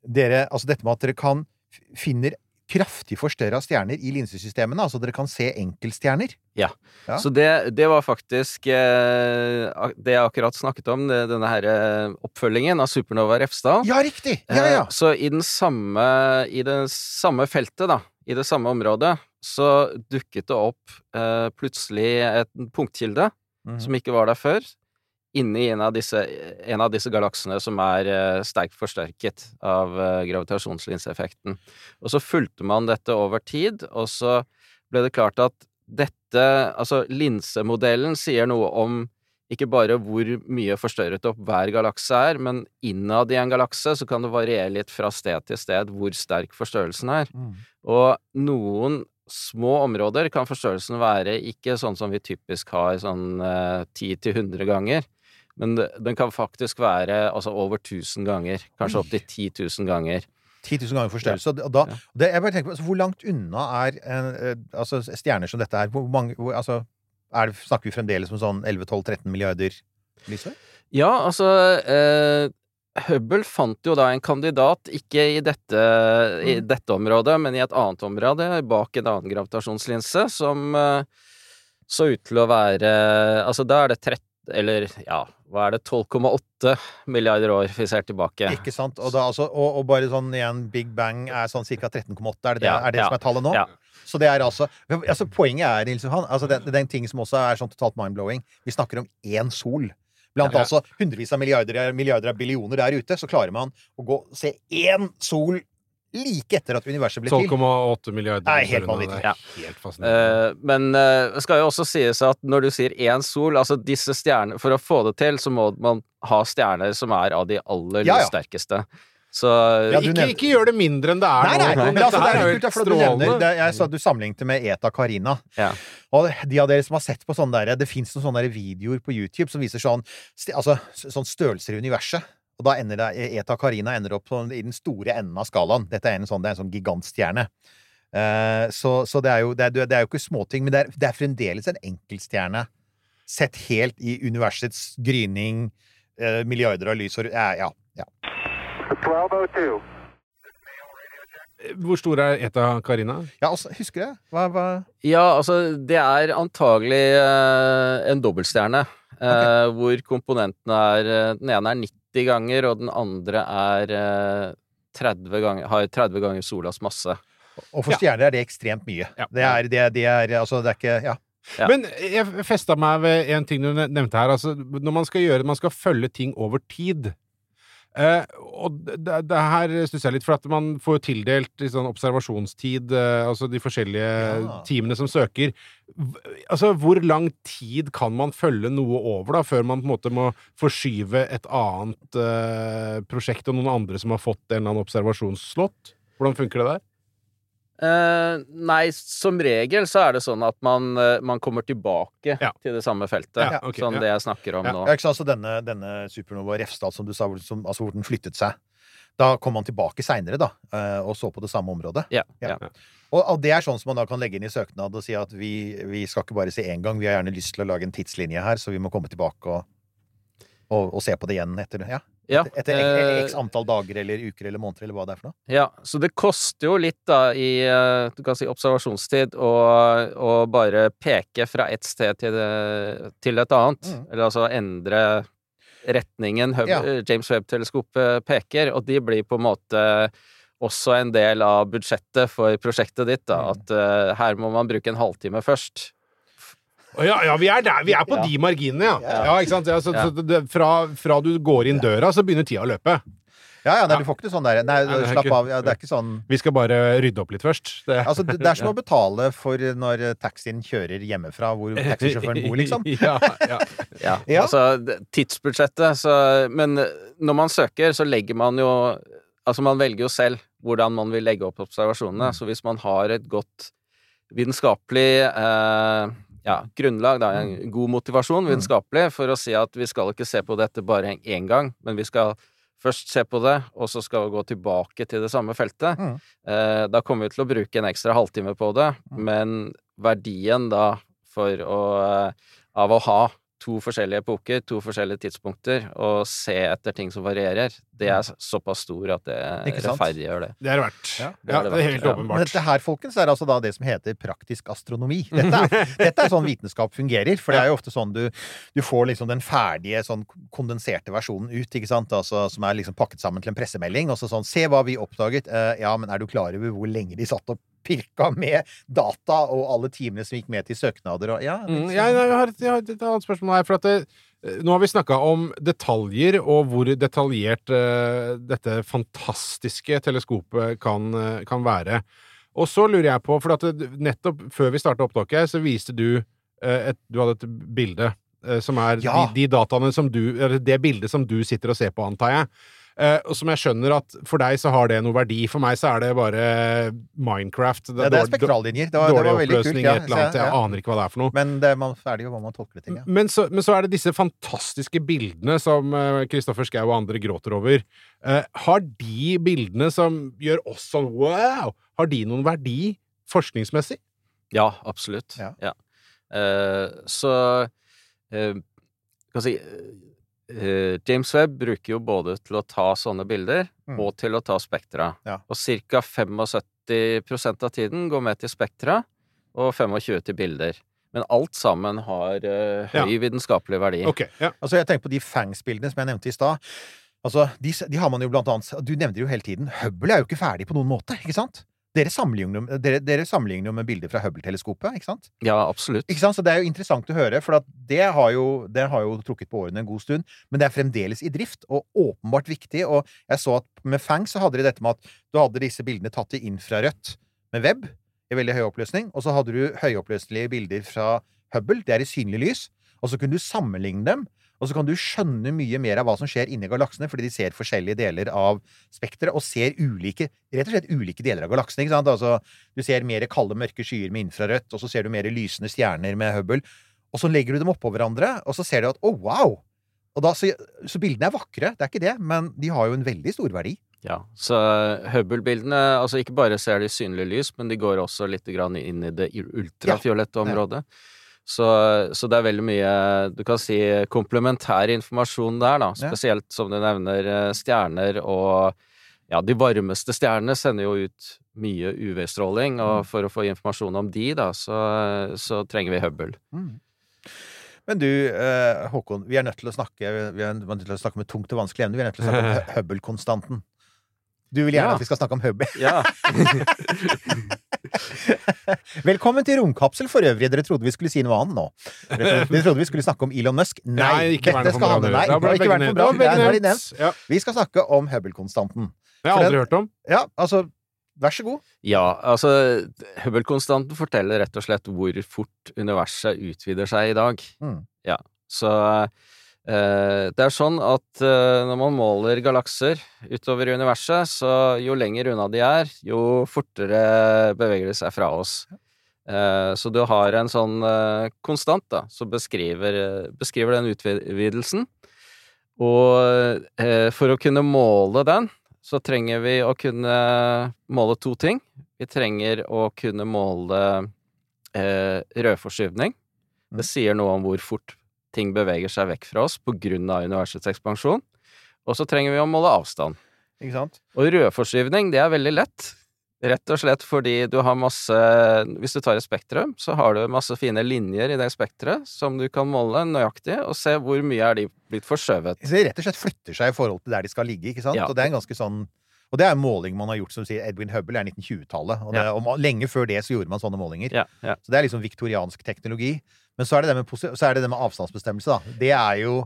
dere Altså dette med at dere kan finner kraftig forstørra stjerner i linsesystemene. Altså dere kan se enkeltstjerner. Ja. Så det, det var faktisk eh, det jeg akkurat snakket om, det, denne her eh, oppfølgingen av Supernova Refsdal. Ja, riktig! Ja, ja. Eh, Så i den samme I det samme feltet, da, i det samme området, så dukket det opp eh, plutselig et punktkilde Mhm. som ikke var der før, inni en av disse, en av disse galaksene som er eh, sterkt forsterket av eh, gravitasjonslinseeffekten. Og så fulgte man dette over tid, og så ble det klart at dette Altså, linsemodellen sier noe om ikke bare hvor mye forstørret opp hver galakse er, men innad i en galakse så kan det variere litt fra sted til sted hvor sterk forstørrelsen er. Mm. Og noen små områder kan forstørrelsen være ikke sånn som vi typisk har sånn eh, 10-100 ganger, men den kan faktisk være altså over 1000 ganger, kanskje opptil 10 000 ganger. 10 000 ganger forstørrelse. Og da, Ja. det, jeg bare tenker på, altså, Hvor langt unna er eh, altså, stjerner som dette her? Hvor mange, hvor, altså, er det, snakker vi fremdeles om sånn 11-12-13 milliarder lysår? Ja, altså eh, Hubble fant jo da en kandidat, ikke i dette, i Mm. dette området, men i et annet område, bak en annen gravitasjonslinse, som eh, så ut til å være Altså, da er det 13 Eller ja, hva er det, 12,8 milliarder år vi ser tilbake. Ikke sant? Og, da, altså, og, og bare sånn igjen, Big Bang er sånn ca. 13,8. Er det det, Ja, er det ja, som er tallet nå? ja. Så det er altså, altså Poenget er, Nils Johan, altså den, er ting som også er sånn totalt mind-blowing. Vi snakker om én sol. Blant Ja. altså hundrevis av milliarder, milliarder av billioner der ute, så klarer man å gå se én sol like etter at universet ble til. 12,8 milliarder. Nei, helt vanvittig. Ja. Helt fascinerende. Eh, men det det skal jo også sies at når du sier én sol, altså disse stjerner For å få det til, så må man ha stjerner som er av de aller Ja, ja. lyssterkeste. Så Ja, ikke, nevnte- ikke gjør det mindre enn det er Nei, nei, nå. men altså, det er kult, for du nevner det, Jeg sa du sammenlignet med Eta Karina. Ja. Og de av dere som har sett på sånne der, Det fins noen sånne videoer på YouTube som viser sånn, altså, sånn størrelser i universet. Og da ender det, Eta Karina ender opp sånn, i den store enden av skalaen. Dette er en sånn, det er en sånn gigantstjerne. Uh, så så det, er jo, det, er, det er jo ikke småting, men det er, det er fremdeles en enkeltstjerne sett helt i universets gryning, uh, milliarder av lysår ja, ja. 1202. Hvor stor er Eta Karina? ja altså, husker du det? Hva, hva Ja, altså, det er antagelig eh, en dobbeltstjerne. eh, Hvor komponentene er eh, Den ene er 90 ganger, og den andre er eh, 30 ganger, har 30 ganger solas masse. Og for stjerner er det ekstremt mye. Ja. Det er, det, det er Altså, det er ikke Ja. Ja. Men jeg festa meg ved en ting du nevnte her. Altså, når man skal gjøre Man skal følge ting over tid. Eh, og det, det her stusser jeg litt, for at man får tildelt sånn observasjonstid, eh, altså de forskjellige Ja. teamene som søker. Altså, hvor lang tid kan man følge noe over, da, før man på en måte må forskyve et annet eh, prosjekt og noen andre som har fått en eller annen observasjonsslott? Hvordan funker det der? Eh, nei, som regel så er det sånn at man, uh, man kommer tilbake Ja. til det samme feltet. Ja, okay, sånn ja. det jeg snakker om Ja. nå. Ja, ikke sant? Så denne, denne supernova Refstad, som du sa, som, altså hvor den flyttet seg Da kom man tilbake seinere, da, uh, og så på det samme området. Ja, Ja. ja. Og, og det er sånn som man da kan legge inn i søknad og si at vi, vi skal ikke bare se én gang, vi har gjerne lyst til å lage en tidslinje her, så vi må komme tilbake og, og, og se på det igjen etter, det. ja, Ja, etter eh, x antall dager eller uker eller måneder, eller hva det er for noe. Ja, så det koster jo litt da i eh, du kan si observasjonstid å, å bare peke fra et sted til, det, til et annet. Mm. Eller altså endre retningen Hub, Ja. James Webb-teleskopet peker, og de blir på en måte også en del av budsjettet for prosjektet ditt. da, Mm. At uh, her må man bruke en halvtime først. Ja, ja, vi er der. Vi er på Ja. de marginene, ja. Ja. ja ikke sant? Ja, så, Ja. så det, fra, fra du går inn døra, så begynner tida å løpe. Ja, ja, nei, Ja. du får ikke sånn der Nei, Nei, slapp ikke- av. Ja, det er ikke sånn Vi skal bare rydde opp litt først. Det, Altså, det det er som *laughs* å betale for når taxien kjører hjemmefra hvor taxisjåføren bor, liksom. *laughs* ja, ja. Ja, *laughs* Ja. altså tidsbudsjettet, så Men når man søker, så legger man jo Altså, man velger jo selv hvordan man vil legge opp observasjonene. Så hvis man har et godt vitenskapelig eh, ja, grunnlag, da, en god motivasjon vitenskapelig, for å si at vi skal ikke se på dette bare én gang, men vi skal først se på det, og så skal vi gå tilbake til det samme feltet. Mm. Eh, da kommer vi til å bruke en ekstra halvtime på det, men verdien da for å, eh, av å ha to forskjellige epoker, to forskjellige tidspunkter, og se etter ting som varierer, det er såpass stor at det rettferdiggjør det. Det er det verdt. Ja, Ja, det er det det er helt åpenbart. ja. Dette her, folkens, er altså da det som heter praktisk astronomi. *laughs* Dette er, dette er sånn vitenskap fungerer. For det er jo ofte sånn du, du får liksom den ferdige, sånn kondenserte versjonen ut, ikke sant? Altså, som er liksom pakket sammen til en pressemelding. Og så sånn Se hva vi oppdaget. Uh, ja, men er du klar over hvor lenge de satt og pirka med data, og alle timene som gikk med til søknader og Ja. Mm, jeg, jeg, har et, jeg har et annet spørsmål her. For at det, nå har vi snakka om detaljer, og hvor detaljert uh, dette fantastiske teleskopet kan, uh, kan være. Og så lurer jeg på, for det, nettopp før vi starta opptaket, så viste du uh, et, Du hadde et bilde som er Ja. de, de dataene som du Eller det bildet som du sitter og ser på, antar jeg. Eh, og som jeg skjønner at for deg så har det noe verdi. For meg så er det bare Minecraft. Ja, det er spektrallinjer. Det var, det dårlig var oppløsning kult. Ja, et eller annet. Jeg ja. aner ikke hva det er for noe. Men det, man er ferdig jo hva man tolker det til. Ja. Men så, men så er det disse fantastiske bildene som Kristoffer Schou og andre gråter over. Eh, har de bildene som gjør oss sånn wow, har de noen verdi forskningsmessig? Ja, absolutt. Ja. Eh, så uh, Skal si eh, eh, James Webb bruker jo både til å ta sånne bilder Mm. og til å ta spektra. Ja. Og ca. 75% av tiden går med til spektra, og 25 til bilder. Men alt sammen har uh, høy Ja. vitenskapelig verdi. Ok, ja. Altså, jeg tenker på de Fangs-bildene som jeg nevnte i stad. Altså, de, de har man jo blant annet Du nevner jo hele tiden Hubble er jo ikke ferdig på noen måte, ikke sant? Dere sammenligner, dere, dere sammenligner jo med bilder fra Hubble-teleskopet, ikke sant? Ja, absolutt. Ikke sant? Så det er jo interessant å høre, for at det, har jo, det har jo trukket på årene en god stund. Men det er fremdeles i drift, og åpenbart viktig. Og jeg så at med Fang så hadde de dette med at du hadde disse bildene tatt i infrarødt med web i veldig høy oppløsning, og så hadde du høyoppløselige bilder fra Hubble, det er i synlig lys, og så kunne du sammenligne dem. Og så kan du skjønne mye mer av hva som skjer inni galaksene, fordi de ser forskjellige deler av spekteret, og ser ulike, rett og slett ulike deler av galaksene. ikke sant? Altså, du ser mer kalde, mørke skyer med infrarødt, og så ser du mer lysende stjerner med Hubble. Og så legger du dem oppå hverandre, og så ser du at å, wow! Og da, så, så bildene er vakre, det er ikke det, men de har jo en veldig stor verdi. Ja, så Hubble-bildene Altså, ikke bare ser de synlig lys, men de går også litt grann inn i det ultrafiolette Ja. området. Så, så det er veldig mye, du kan si, komplementær informasjon der, da. Spesielt som du nevner eh, stjerner og Ja, de varmeste stjernene sender jo ut mye UV-stråling, og Mm. for å få informasjon om de, da, så, så trenger vi Hubble. Men du, eh, Håkon, vi er nødt til å snakke Vi er nødt til å snakke med tungt og vanskelig emne. Vi er nødt til å snakke om Hu- *laughs* Hubble-konstanten. Du vil gjerne Ja. at vi skal snakke om Hubble. Ja. *laughs* *laughs* *laughs* Velkommen til Romkapsel for øvrig. Dere trodde vi skulle si noe annet nå. Dere trodde, vi skulle snakke om Elon Musk. Nei, Nei, ikke dette skal handle. Nei, det har ikke vært for bra. Er. Ja. Vi skal snakke om Hubble-konstanten. Det har jeg aldri hørt om. Ja, altså Vær så god. Ja, altså Hubble-konstanten forteller rett og slett hvor fort universet utvider seg i dag. Mm. Ja, så det er sånn at eh, når man måler galakser utover i universet, så jo lenger unna de er, jo fortere beveger de seg fra oss. Eh, så du har en sånn eh, konstant da, som beskriver, eh, beskriver den utvidelsen. Og eh, for å kunne måle den, så trenger vi å kunne måle to ting. Vi trenger å kunne måle eh, rødforskyvning. Det sier noe om hvor fort ting beveger seg vekk fra oss av universets ekspansjon. Og så trenger vi å måle avstand. Ikke sant? Og rødforskyvning, det er veldig lett. Rett og slett fordi du har masse Hvis du tar et spektrum, så har du masse fine linjer i det spekteret som du kan måle nøyaktig, og se hvor mye er de blitt forskjøvet. Så det rett og slett flytter seg i forhold til der de skal ligge, ikke sant? Ja. Og det er en ganske sånn og det er en måling man har gjort, som sier Edwin Hubble er 1920-tallet. Og, Ja. og lenge før det så gjorde man sånne målinger. Ja, ja. Så det er liksom viktoriansk teknologi. Men så er det det med, så er det det med avstandsbestemmelse, da. Det er jo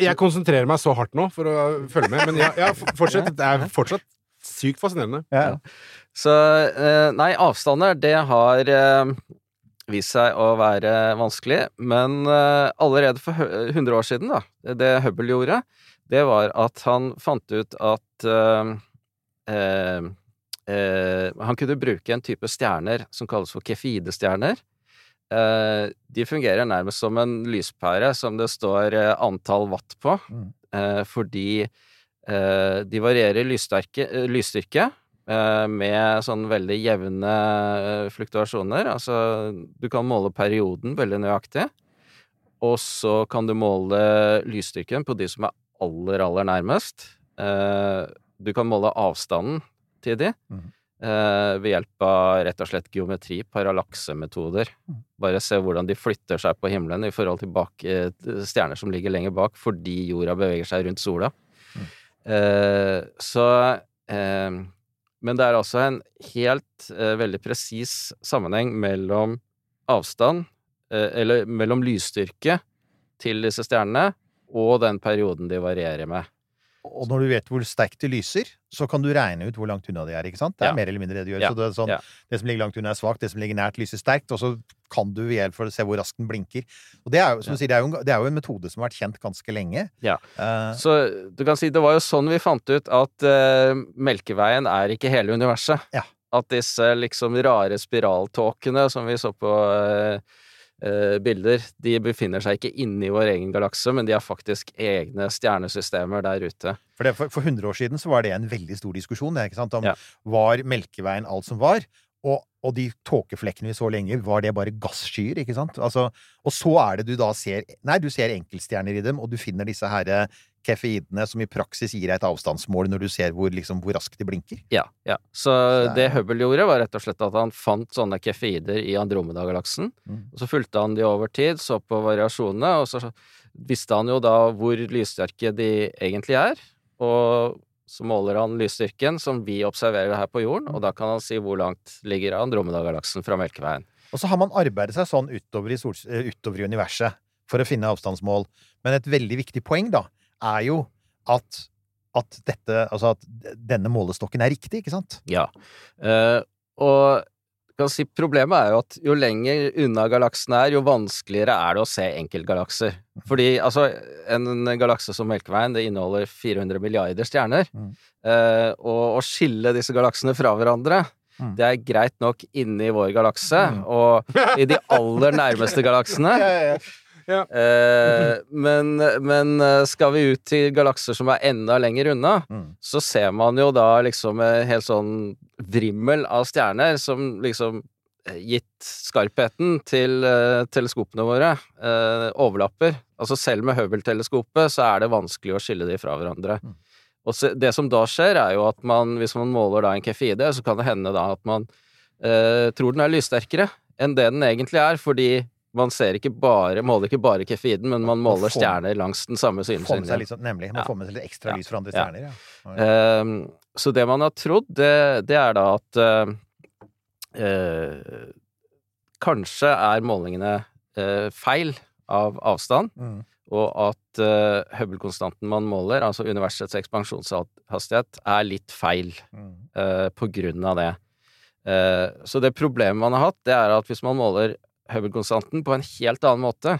Jeg konsentrerer meg så hardt nå for å følge med, men ja, ja fortsett. Det er fortsatt sykt fascinerende. ja. Så eh, nei, avstander, det har eh, vist seg å være vanskelig, men eh, allerede for 100 år siden, da, det Hubble gjorde, det var at han fant ut at eh, eh, eh, han kunne bruke en type stjerner som kalles for kefidestjerner. Eh, de fungerer nærmest som en lyspære som det står eh, antall watt på, Mm. eh, fordi eh, de varierer lysstyrke, med sånn veldig jevne fluktuasjoner. Altså, du kan måle perioden veldig nøyaktig, og så kan du måle lysstyrken på de som er aller, aller nærmest. Eh, du kan måle avstanden til de Mhm. Eh, ved hjelp av rett og slett geometri, parallaksemetoder. Bare se hvordan de flytter seg på himmelen i forhold til bak, eh, stjerner som ligger lenger bak, fordi jorda beveger seg rundt sola. Eh, så eh, Men det er altså en helt eh, veldig presis sammenheng mellom avstand, eh, eller mellom lysstyrke til disse stjernene, og den perioden de varierer med. Og når du vet hvor sterkt det lyser, så kan du regne ut hvor langt unna de er. ikke sant? Det er Ja. mer eller mindre det du gjør. Ja. Så det, sånn, Ja. det som ligger langt unna, er svakt, det som ligger nært, lyser sterkt. Og så kan du ved hjelp for å se hvor raskt den blinker. Og det er jo, som du sier, det er jo, en, det er jo en metode som har vært kjent ganske lenge. Ja. Uh, Så du kan si det var jo sånn vi fant ut at uh, Melkeveien er ikke hele universet. Ja. At disse liksom rare spiraltåkene som vi så på eh, bilder, de befinner seg ikke inni vår egen galakse, men de har faktisk egne stjernesystemer der ute. For, det, for, for 100 år siden så var det en veldig stor diskusjon. det, Ikke sant? Om Ja. var Melkeveien alt som var, og, og de tåkeflekkene vi så lenge, var det bare gasskyer, ikke sant? Altså, og så er det du da ser Nei, du ser enkeltstjerner i dem, og du finner disse herre kefeidene som i praksis gir deg et avstandsmål når du ser hvor, liksom, hvor raskt de blinker. Ja, ja. Så det Hubble gjorde, var rett og slett at han fant sånne kefeider i Andromeda-galaksen. Mm. Og så fulgte han de over tid, så på variasjonene, og så visste han jo da hvor lyssterke de egentlig er. Og så måler han lysstyrken som vi observerer her på jorden, og da kan han si hvor langt ligger Andromeda-galaksen fra Melkeveien. Og så har man arbeidet seg sånn utover i, eh, utover i universet for å finne avstandsmål. Men et veldig viktig poeng, da, er jo at, at dette Altså at denne målestokken er riktig, ikke sant? Ja. Eh, og si problemet er jo at jo lenger unna galaksen er, jo vanskeligere er det å se enkeltgalakser. Fordi altså, en galakse som Melkeveien, det inneholder 400 milliarder stjerner. Mm. Eh, og å skille disse galaksene fra hverandre Mm. det er greit nok inni vår galakse, og i de aller nærmeste galaksene. *laughs* Eh, men, men eh, skal vi ut til galakser som er enda lenger unna, Mm. så ser man jo da liksom en helt sånn vrimmel av stjerner som liksom eh, Gitt skarpheten til eh, teleskopene våre, eh, overlapper. Altså selv med Hubble-teleskopet så er det vanskelig å skille de fra hverandre. Mm. Og så, det som da skjer, er jo at man, hvis man måler da en KFID, så kan det hende da at man eh, tror den er lyssterkere enn det den egentlig er, fordi man ser ikke bare, måler ikke bare kefiden, men man måler får- stjerner langs den samme synslinjen. sånn, nemlig. Man Ja. får med seg litt ekstra lys fra andre stjerner. Ja. Um, så det man har trodd, det, det er da at uh, uh, Kanskje er målingene uh, feil av avstand, Mm. og at Hubble-konstanten man måler, altså universets ekspansjonshastighet, er litt feil Mm. på grunn av det. Så det problemet man har hatt, det er at hvis man måler Hubble-konstanten på en helt annen måte,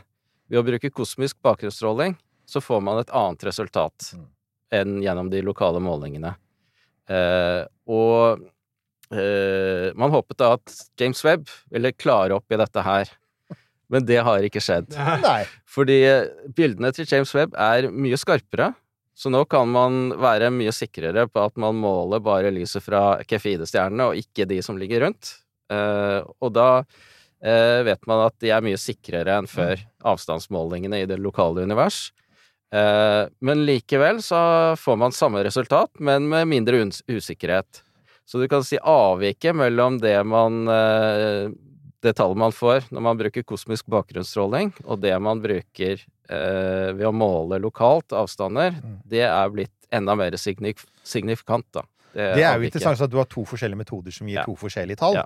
ved å bruke kosmisk bakgrunnsstråling, så får man et annet resultat Mm. enn gjennom de lokale målingene. Eh, og eh, man håpet da at James Webb ville klare opp i dette her, men det har ikke skjedd. *laughs* Nei. Fordi eh, bildene til James Webb er mye skarpere, så nå kan man være mye sikrere på at man måler bare lyset fra Kefide-stjernene, og ikke de som ligger rundt. Eh, og da eh, vet man at de er mye sikrere enn før avstandsmålingene i det lokale univers. Eh, men likevel så får man samme resultat, men med mindre usikkerhet. Så du kan si avviket mellom det man eh, det tallet man får når man bruker kosmisk bakgrunnsstråling, og det man bruker eh, ved å måle lokalt avstander, Mm. det er blitt enda mer signif signifikant, da. Det er jo interessant at du har to forskjellige metoder som gir Ja. to forskjellige tall. Ja.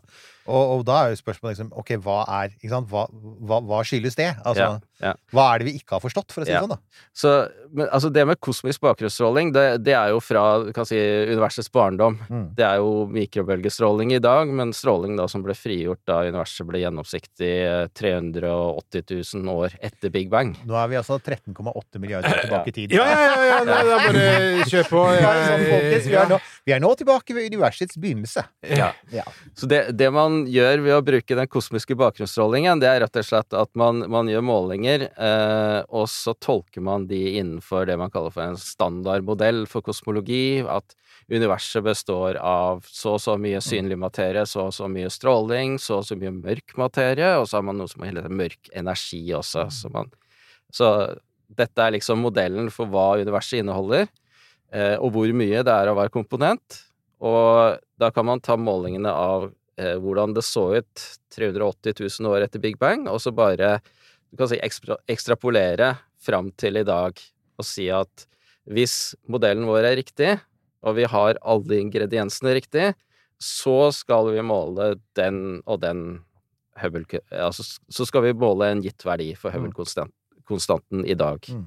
Og, og da er jo spørsmålet liksom Ok, hva er ikke sant? Hva, hva, hva skyldes det? Altså, Ja, ja. hva er det vi ikke har forstått, for å si Ja. det sånn, da? Så, men, altså det med kosmisk bakgrunnsstråling, det, det er jo fra kan si, universets barndom. Mm. Det er jo mikrobølgestråling i dag, men stråling da som ble frigjort da universet ble gjennomsiktig eh, 380 000 år etter Big Bang. Nå er vi altså 13,8 milliarder tilbake i tid. Ja, ja, ja, ja, det er bare kjør på. *laughs* Ja, sånn, folkens, vi, er nå, vi er nå tilbake ved universets begynnelse. Ja. Ja. Så det, det man gjør ved å bruke den kosmiske bakgrunnsstrålingen, det er rett og slett at man, man gjør målinger, eh, og så tolker man de innenfor det man kaller for en standardmodell for kosmologi, at universet består av så og så mye synlig materie, så og så mye stråling, så og så mye mørk materie, og så har man noe som heter mørk energi også, så man Så dette er liksom modellen for hva universet inneholder, eh, og hvor mye det er av hver komponent. Og da kan man ta målingene av hvordan det så ut 380 000 år etter Big Bang, og så bare du kan si ekstra, ekstrapolere fram til i dag og si at hvis modellen vår er riktig, og vi har alle ingrediensene riktig, så skal vi måle den og den Hubble Altså så skal vi måle en gitt verdi for Hubble-konstanten i dag. Mm.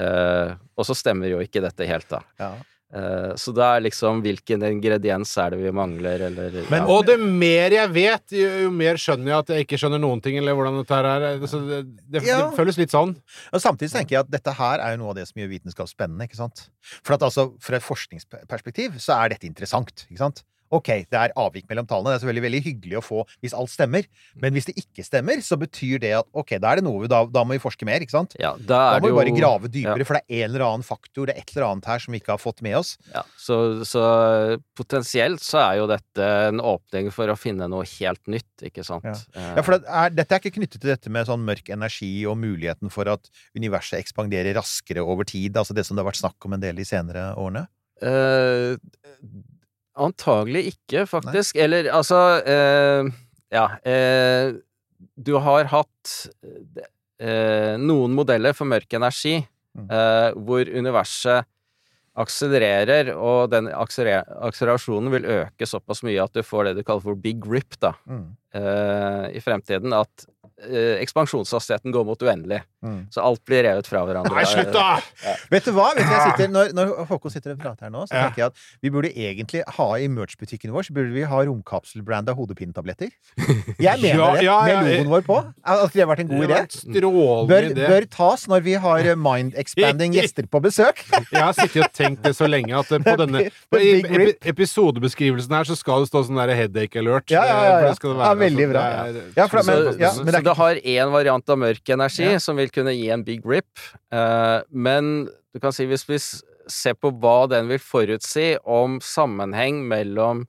Eh, og så stemmer jo ikke dette helt, da. Ja. Eh, så det er liksom hvilken ingrediens er det vi mangler, eller Men- ja. Og det mer jeg vet, jo, jo mer skjønner jeg at jeg ikke skjønner noen ting, eller hvordan dette her er. Så det, det, Ja. det føles litt sånn. Og samtidig tenker jeg at dette her er jo noe av det som gjør vitenskap spennende. ikke sant? For at altså, Fra et forskningsperspektiv så er dette interessant. ikke sant? Ok, det er avvik mellom tallene. Det er selvfølgelig veldig hyggelig å få hvis alt stemmer. Men hvis det ikke stemmer, så betyr det at ok, da er det noe Da, da må vi forske mer, ikke sant? Ja, da Da må det vi bare jo grave dypere, ja. for det er en eller annen faktor, det er et eller annet her som vi ikke har fått med oss. Ja, så, så potensielt så er jo dette en åpning for å finne noe helt nytt, ikke sant? Ja. Eh, Ja, for det er, Dette er ikke knyttet til dette med sånn mørk energi og muligheten for at universet ekspanderer raskere over tid, altså det som det har vært snakk om en del de senere årene? Eh, antagelig ikke, faktisk. Eller altså eh, Ja. Eh, du har hatt eh, noen modeller for mørk energi Mm. eh, hvor universet akselererer, og den akselerasjonen vil øke såpass mye at du får det du kaller for big rip da, Mm. Eh, i fremtiden. At eh, ekspansjonshastigheten går mot uendelig. Mm. Så alt blir revet fra hverandre. Nei, slutt, da! *laughs* Vet du hva? Vet du, jeg sitter, når, når Håkon sitter og prater her nå, så Ja. tenker jeg at vi burde egentlig ha i merch-butikken vår Så burde vi ha romkapselbranda hodepinnetabletter. Jeg mener Ja, det, ja, ja, med logoen vår på. At det har vært en god idé. strålende Bør, idé. bør tas når vi har eh, mind-expanding *laughs* gjester på besøk. *laughs* Jeg har sittet og tenkt det så lenge at på denne på, episodebeskrivelsen her så skal det stå sånn der headache alert. Ja, ja, ja, Veldig bra. Det er- Ja, for, Så, men, ja, men det så det har én variant av mørk energi Ja. som vil kunne gi en big rip, uh, men du kan si hvis vi ser på hva den vil forutsi om sammenheng mellom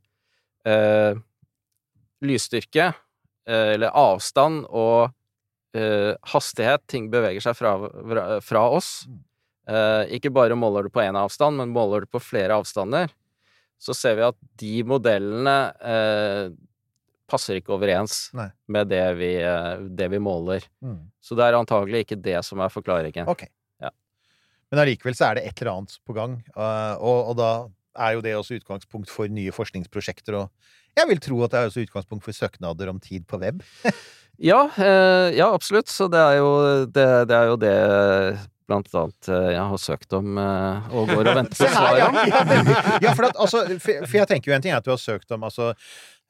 uh, lysstyrke, uh, eller avstand, og eh, hastighet ting beveger seg fra, fra, fra oss eh, Ikke bare måler du på én avstand, men måler du på flere avstander, så ser vi at de modellene eh, passer ikke overens Nei. med det vi, eh, det vi måler. Mm. Så det er antagelig ikke det som er forklaringen. Ok. Ja. Men allikevel så er det et eller annet på gang, eh, og, og da er jo det også utgangspunkt for nye forskningsprosjekter, og jeg vil tro at det er også utgangspunkt for søknader om tid på web. *laughs* Ja, eh, ja, absolutt. Så det er jo det, det, er jo det blant annet jeg har søkt om og går og venter på *laughs* svaret. svar ja! om. Ja, ja for, at, altså, for, for jeg tenker jo en ting er at du har søkt om altså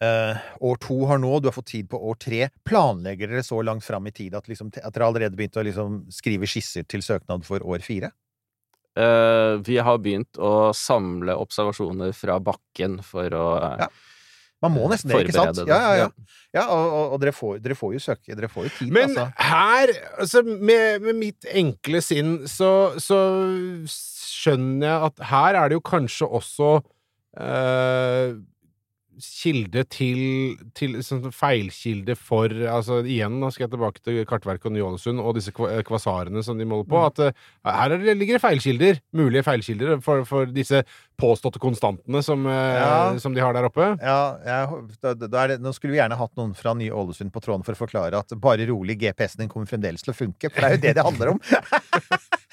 eh, år to har nå, du har fått tid på år tre. Planlegger dere så langt fram i tid at, liksom, at dere allerede begynt å liksom, skrive skisser til søknad for år fire? Uh, vi har begynt å samle observasjoner fra bakken for å uh, Ja. Man må nesten det, ikke sant? Det. Ja, ja, ja. ja og, og, og dere, får, dere får jo søke Dere får jo tid, Men altså. her, altså med, med mitt enkle sinn, så, så skjønner jeg at her er det jo kanskje også eh, kilde til, til sånn feilkilde for Altså igjen, da skal jeg tilbake til Kartverket og Ny-Ålesund og disse kvasarene som de måler på. At eh, her er det, ligger det feilkilder. Mulige feilkilder for, for disse påståtte konstantene som, eh, Ja. som de har der oppe. Ja, jeg, da, da er det, nå skulle vi gjerne hatt noen fra Ny-Ålesund på tråden for å forklare at bare rolig, GPS-en din kommer fremdeles til å funke. For det er jo det det handler om. *laughs*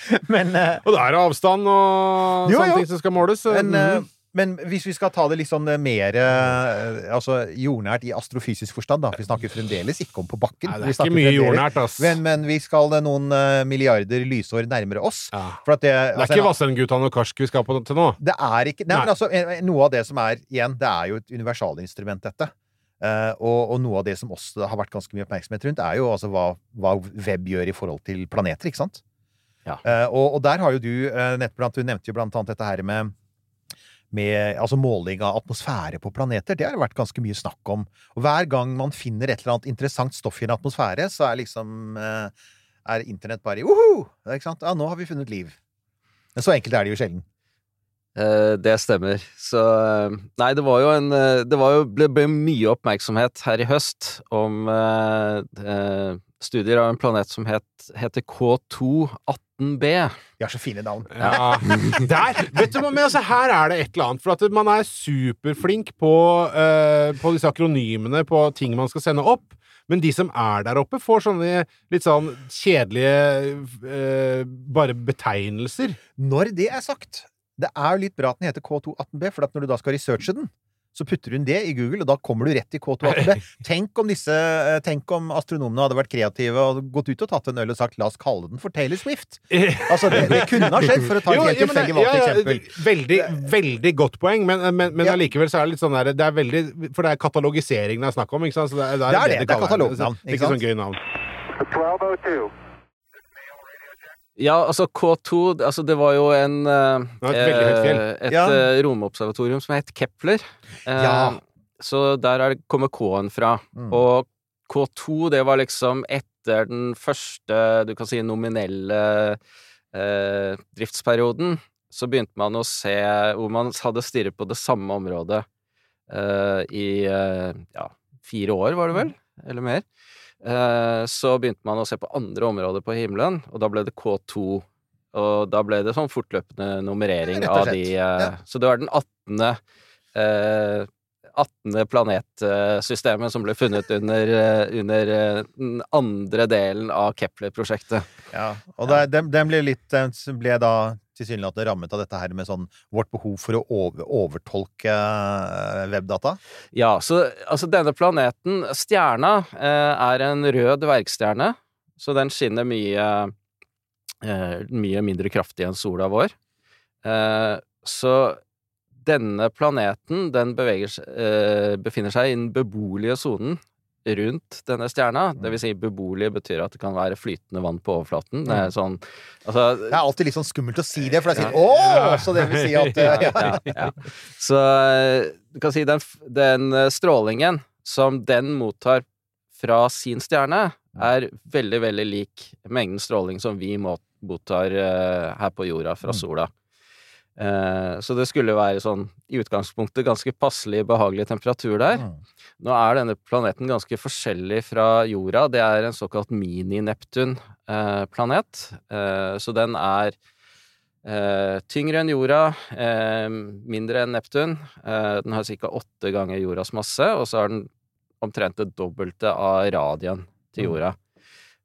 *laughs* Men eh, Og da er det avstand og Jo, sånne jo. ting som skal måles. Men, Mhm. Men hvis vi skal ta det litt sånn eh, mer eh, altså, jordnært i astrofysisk forstand, da. Vi snakker fremdeles ikke om på bakken. Nei, det er ikke mye jordnært, ass. Men, men vi skal eh, noen milliarder lysår nærmere oss. Ja. For at det, Det er altså, ikke en- Vassendgutane og Karsk vi skal på til nå. det er ikke Nei, Nei. men altså, noe av det som er igjen, det er jo et universalinstrument, dette. Uh, og, og noe av det som også har vært ganske mye oppmerksomhet rundt, er jo altså hva, hva web gjør i forhold til planeter, ikke sant? Ja. Uh, og, og der har jo du uh, blant, Du nevnte jo blant annet dette her med med altså måling av atmosfære på planeter. Det har det vært ganske mye snakk om. Og hver gang man finner et eller annet interessant stoff i en atmosfære, så er liksom eh, er internett bare Woho! Ikke sant? Ja, nå har vi funnet liv. Men så enkelt er det jo sjelden. Eh, det stemmer. Så eh, Nei, det var jo en Det var jo, ble, ble mye oppmerksomhet her i høst om eh, studier av en planet som het, heter K218b. De har så fine navn. Ja. *laughs* Der! Vet du men altså, her er det et eller annet. For at man er superflink på, uh, på disse akronymene på ting man skal sende opp. Men de som er der oppe, får sånne litt sånn kjedelige uh, bare betegnelser. Når det er sagt, det er jo litt bra at den heter K218b, for at når du da skal researche den, så putter hun det i Google, og da kommer du rett i K218b. *laughs* Tenk om disse, eh, tenk om astronomene hadde vært kreative og gått ut og tatt en øl og sagt 'la oss kalle den for Taylor Swift'. *laughs* Altså, det, det kunne ha skjedd, for å ta et helt det- tilfeldig valgt ja, ja, eksempel. Veldig, veldig godt poeng, men, men, men Ja. allikevel så er det litt sånn der Det er veldig For det er katalogisering det er snakk om, ikke sant? Så det, er, Det er det, det, det er katalognavn, er ikke ikke sant? sånn gøy navn. 1202. Ja, altså K2 altså Det var jo en eh, var et eh, Et Ja. eh, romobservatorium som het Kepler. Eh, Ja. Så der er, kommer K-en fra. Mm. Og K2, det var liksom etter den første, du kan si, nominelle eh, driftsperioden. Så begynte man å se hvor man hadde stirret på det samme området eh, i eh, ja, fire år, var det vel? Eller mer. Eh, så begynte man å se på andre områder på himmelen, og da ble det K2. Og da ble det sånn fortløpende nummerering av de eh, ja. Så det var den 18. Eh, 18. planetsystemet som ble funnet under, eh, under eh, den andre delen av Kepler-prosjektet. Ja, og den ble litt Den ble da tilsynelatende rammet av dette her med sånn vårt behov for å over, overtolke eh, webdata. Ja, så altså denne planeten, stjerna, eh, er en rød dvergstjerne, så den skinner mye eh, mye mindre kraftig enn sola vår. Så denne planeten, den beveger, befinner seg i den beboelige sonen rundt denne stjerna. Det vil si beboelig betyr at det kan være flytende vann på overflaten. Det er sånn Altså Det er alltid litt sånn skummelt å si det, for det er sånn Åh! Så det vil si at *laughs* ja. ja, ja. Så eh, du kan si den, den eh, strålingen som den mottar fra sin stjerne, er veldig, veldig lik mengden stråling som vi mottar eh, her på jorda fra sola. Eh, så det skulle være sånn i utgangspunktet ganske passelig behagelig temperatur der. Mm. Nå er denne planeten ganske forskjellig fra jorda. Det er en såkalt mini-Neptun-planet. Eh, så den er eh, tyngre enn jorda, eh, mindre enn Neptun. Eh, den har ca. åtte ganger jordas masse, og så har den omtrent det dobbelte av radien til jorda.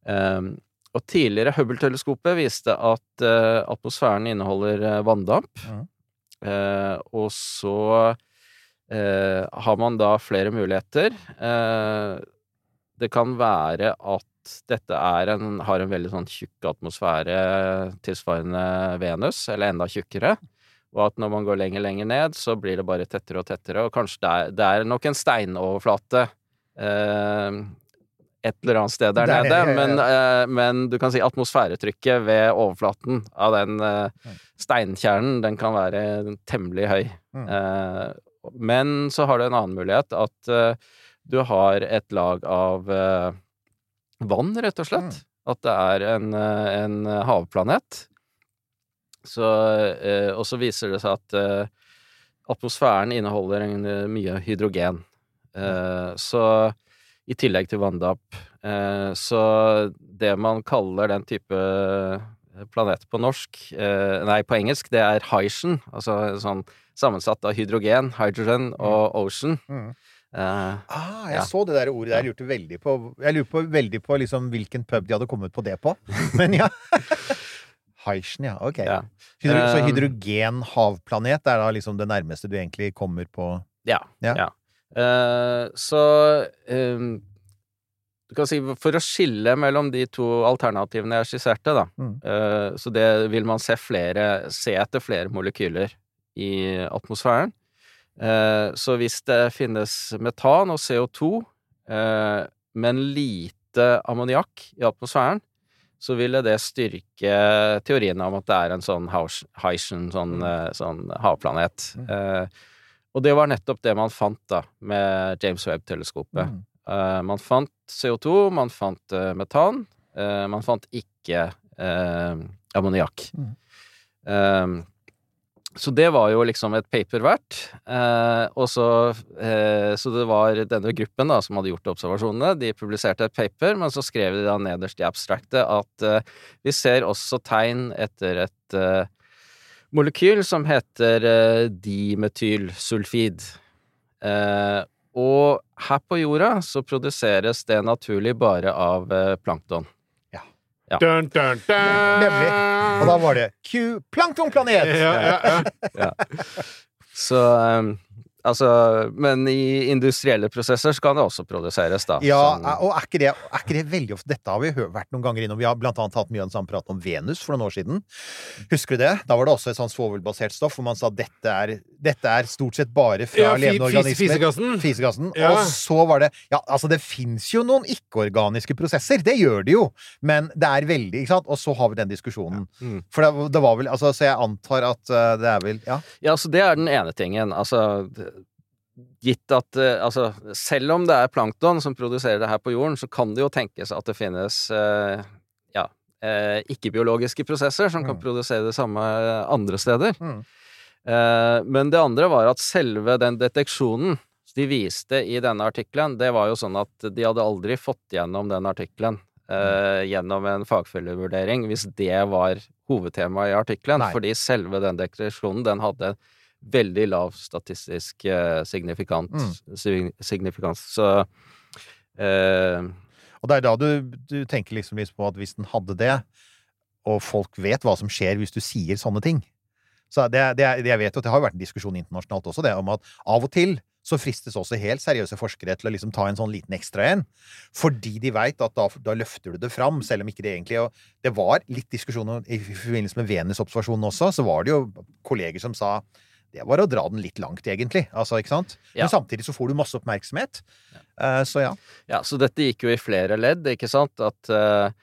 Mm. og tidligere Hubble-teleskopet viste at eh, atmosfæren inneholder eh, vanndamp. Eh, og så eh, har man da flere muligheter. Eh, det kan være at dette en, har en veldig sånn tjukk atmosfære tilsvarende Venus, eller enda tjukkere. Og at når man går lenger lenger ned, så blir det bare tettere og tettere, og kanskje det er, det er nok en steinoverflate eh, et eller annet sted der, Der nede, men, eh, men du kan si atmosfæretrykket ved overflaten av den eh, steinkjernen, den kan være temmelig høy. Mm. Men så har du en annen mulighet, at eh, du har et lag av eh, vann, rett og slett. At det er en, eh, en havplanet. Så, og så viser det seg at atmosfæren inneholder eh, mye hydrogen. Eh, så i tillegg til vanndamp. Så det man kaller den type planet på norsk, nei, på engelsk, det er hydrogen, altså sånn sammensatt av hydrogen, hydrogen og ocean. Mm. Uh, Ah, jeg Ja. så det der ordet der. Jeg lurte veldig på Jeg lurte på, veldig på liksom hvilken pub de hadde kommet på det på. *laughs* Men ja. Heischen, ja. Ok. Ja. Hydro, så hydrogenhavplanet hydrogen-havplanet er da liksom det nærmeste du egentlig kommer på Ja. Ja. Eh, så um, Du kan si for å skille mellom de to alternativene jeg skisserte, da, Mm. eh, så det vil man se flere Se etter flere molekyler i atmosfæren. Eh, så hvis det finnes metan og CO2, eh, men lite ammoniakk i atmosfæren, så ville det styrke teorien om at det er en sånn Heischen, sånn, eh, sånn havplanet. Mm. Og det var nettopp det man fant da, med James Webb-teleskopet. Mm. Man fant CO2, man fant metan, man fant ikke ammoniakk. Mm. Så det var jo liksom et paper verdt. Eh, og så, eh, så det var denne gruppen da, som hadde gjort observasjonene, de publiserte et paper, men så skrev de da nederst i abstraktet at eh, vi ser også tegn etter et eh, molekyl som heter eh, dimetylsulfid. Eh, og her på jorda så produseres det naturlig bare av eh, plankton. Dun, dun, dun. Nemlig. Og da var det Q planktonplanet! Ja, ja, ja. Så eh, Altså, men i industrielle prosesser skal det også produseres, da. Ja, Sånn- og er ikke, det, er ikke det veldig ofte Dette har vi vært noen ganger innom. Vi har blant annet hatt mye av den samme praten om Venus for noen år siden. Husker du det? Da var det også et sånt svovelbasert stoff hvor man sa dette er dette er stort sett bare fra Ja, levende organismer. fisegassen. Fisegassen. Ja. Og så var det Ja, altså, det fins jo noen ikke-organiske prosesser. Det gjør det jo. Men det er veldig Ikke sant? Og så har vi den diskusjonen. Mm. For det, det var vel Altså, så jeg antar at eh, det er vel Ja. Ja, så det er den ene tingen. Altså, gitt at eh, Altså, selv om det er plankton som produserer det her på jorden, så kan det jo tenkes at det finnes eh, ja, eh, ikke-biologiske prosesser som kan Mm. produsere det samme andre steder. Mm. Eh, men det andre var at selve den deteksjonen de viste i denne artikkelen, det var jo sånn at de hadde aldri fått gjennom den artikkelen eh, gjennom en fagfellevurdering hvis det var hovedtemaet i artikkelen. Fordi selve den deteksjonen, den hadde veldig lav statistisk eh, signifikant, Mm. signifikans. Så eh, Og det er da du, du tenker liksom litt på at hvis den hadde det, og folk vet hva som skjer hvis du sier sånne ting Så det, det, det jeg vet, og det har jo vært en diskusjon internasjonalt også, det om at av og til så fristes også helt seriøse forskere til å liksom ta en sånn liten ekstra en. Fordi de veit at da, da løfter du det fram, selv om ikke det egentlig Og det var litt diskusjon i forbindelse med Venus-observasjonen også, så var det jo kolleger som sa det var å dra den litt langt, egentlig. Altså, ikke sant? Ja. Men samtidig så får du masse oppmerksomhet. Eh, så ja. Ja, så dette gikk jo i flere ledd, ikke sant? At uh,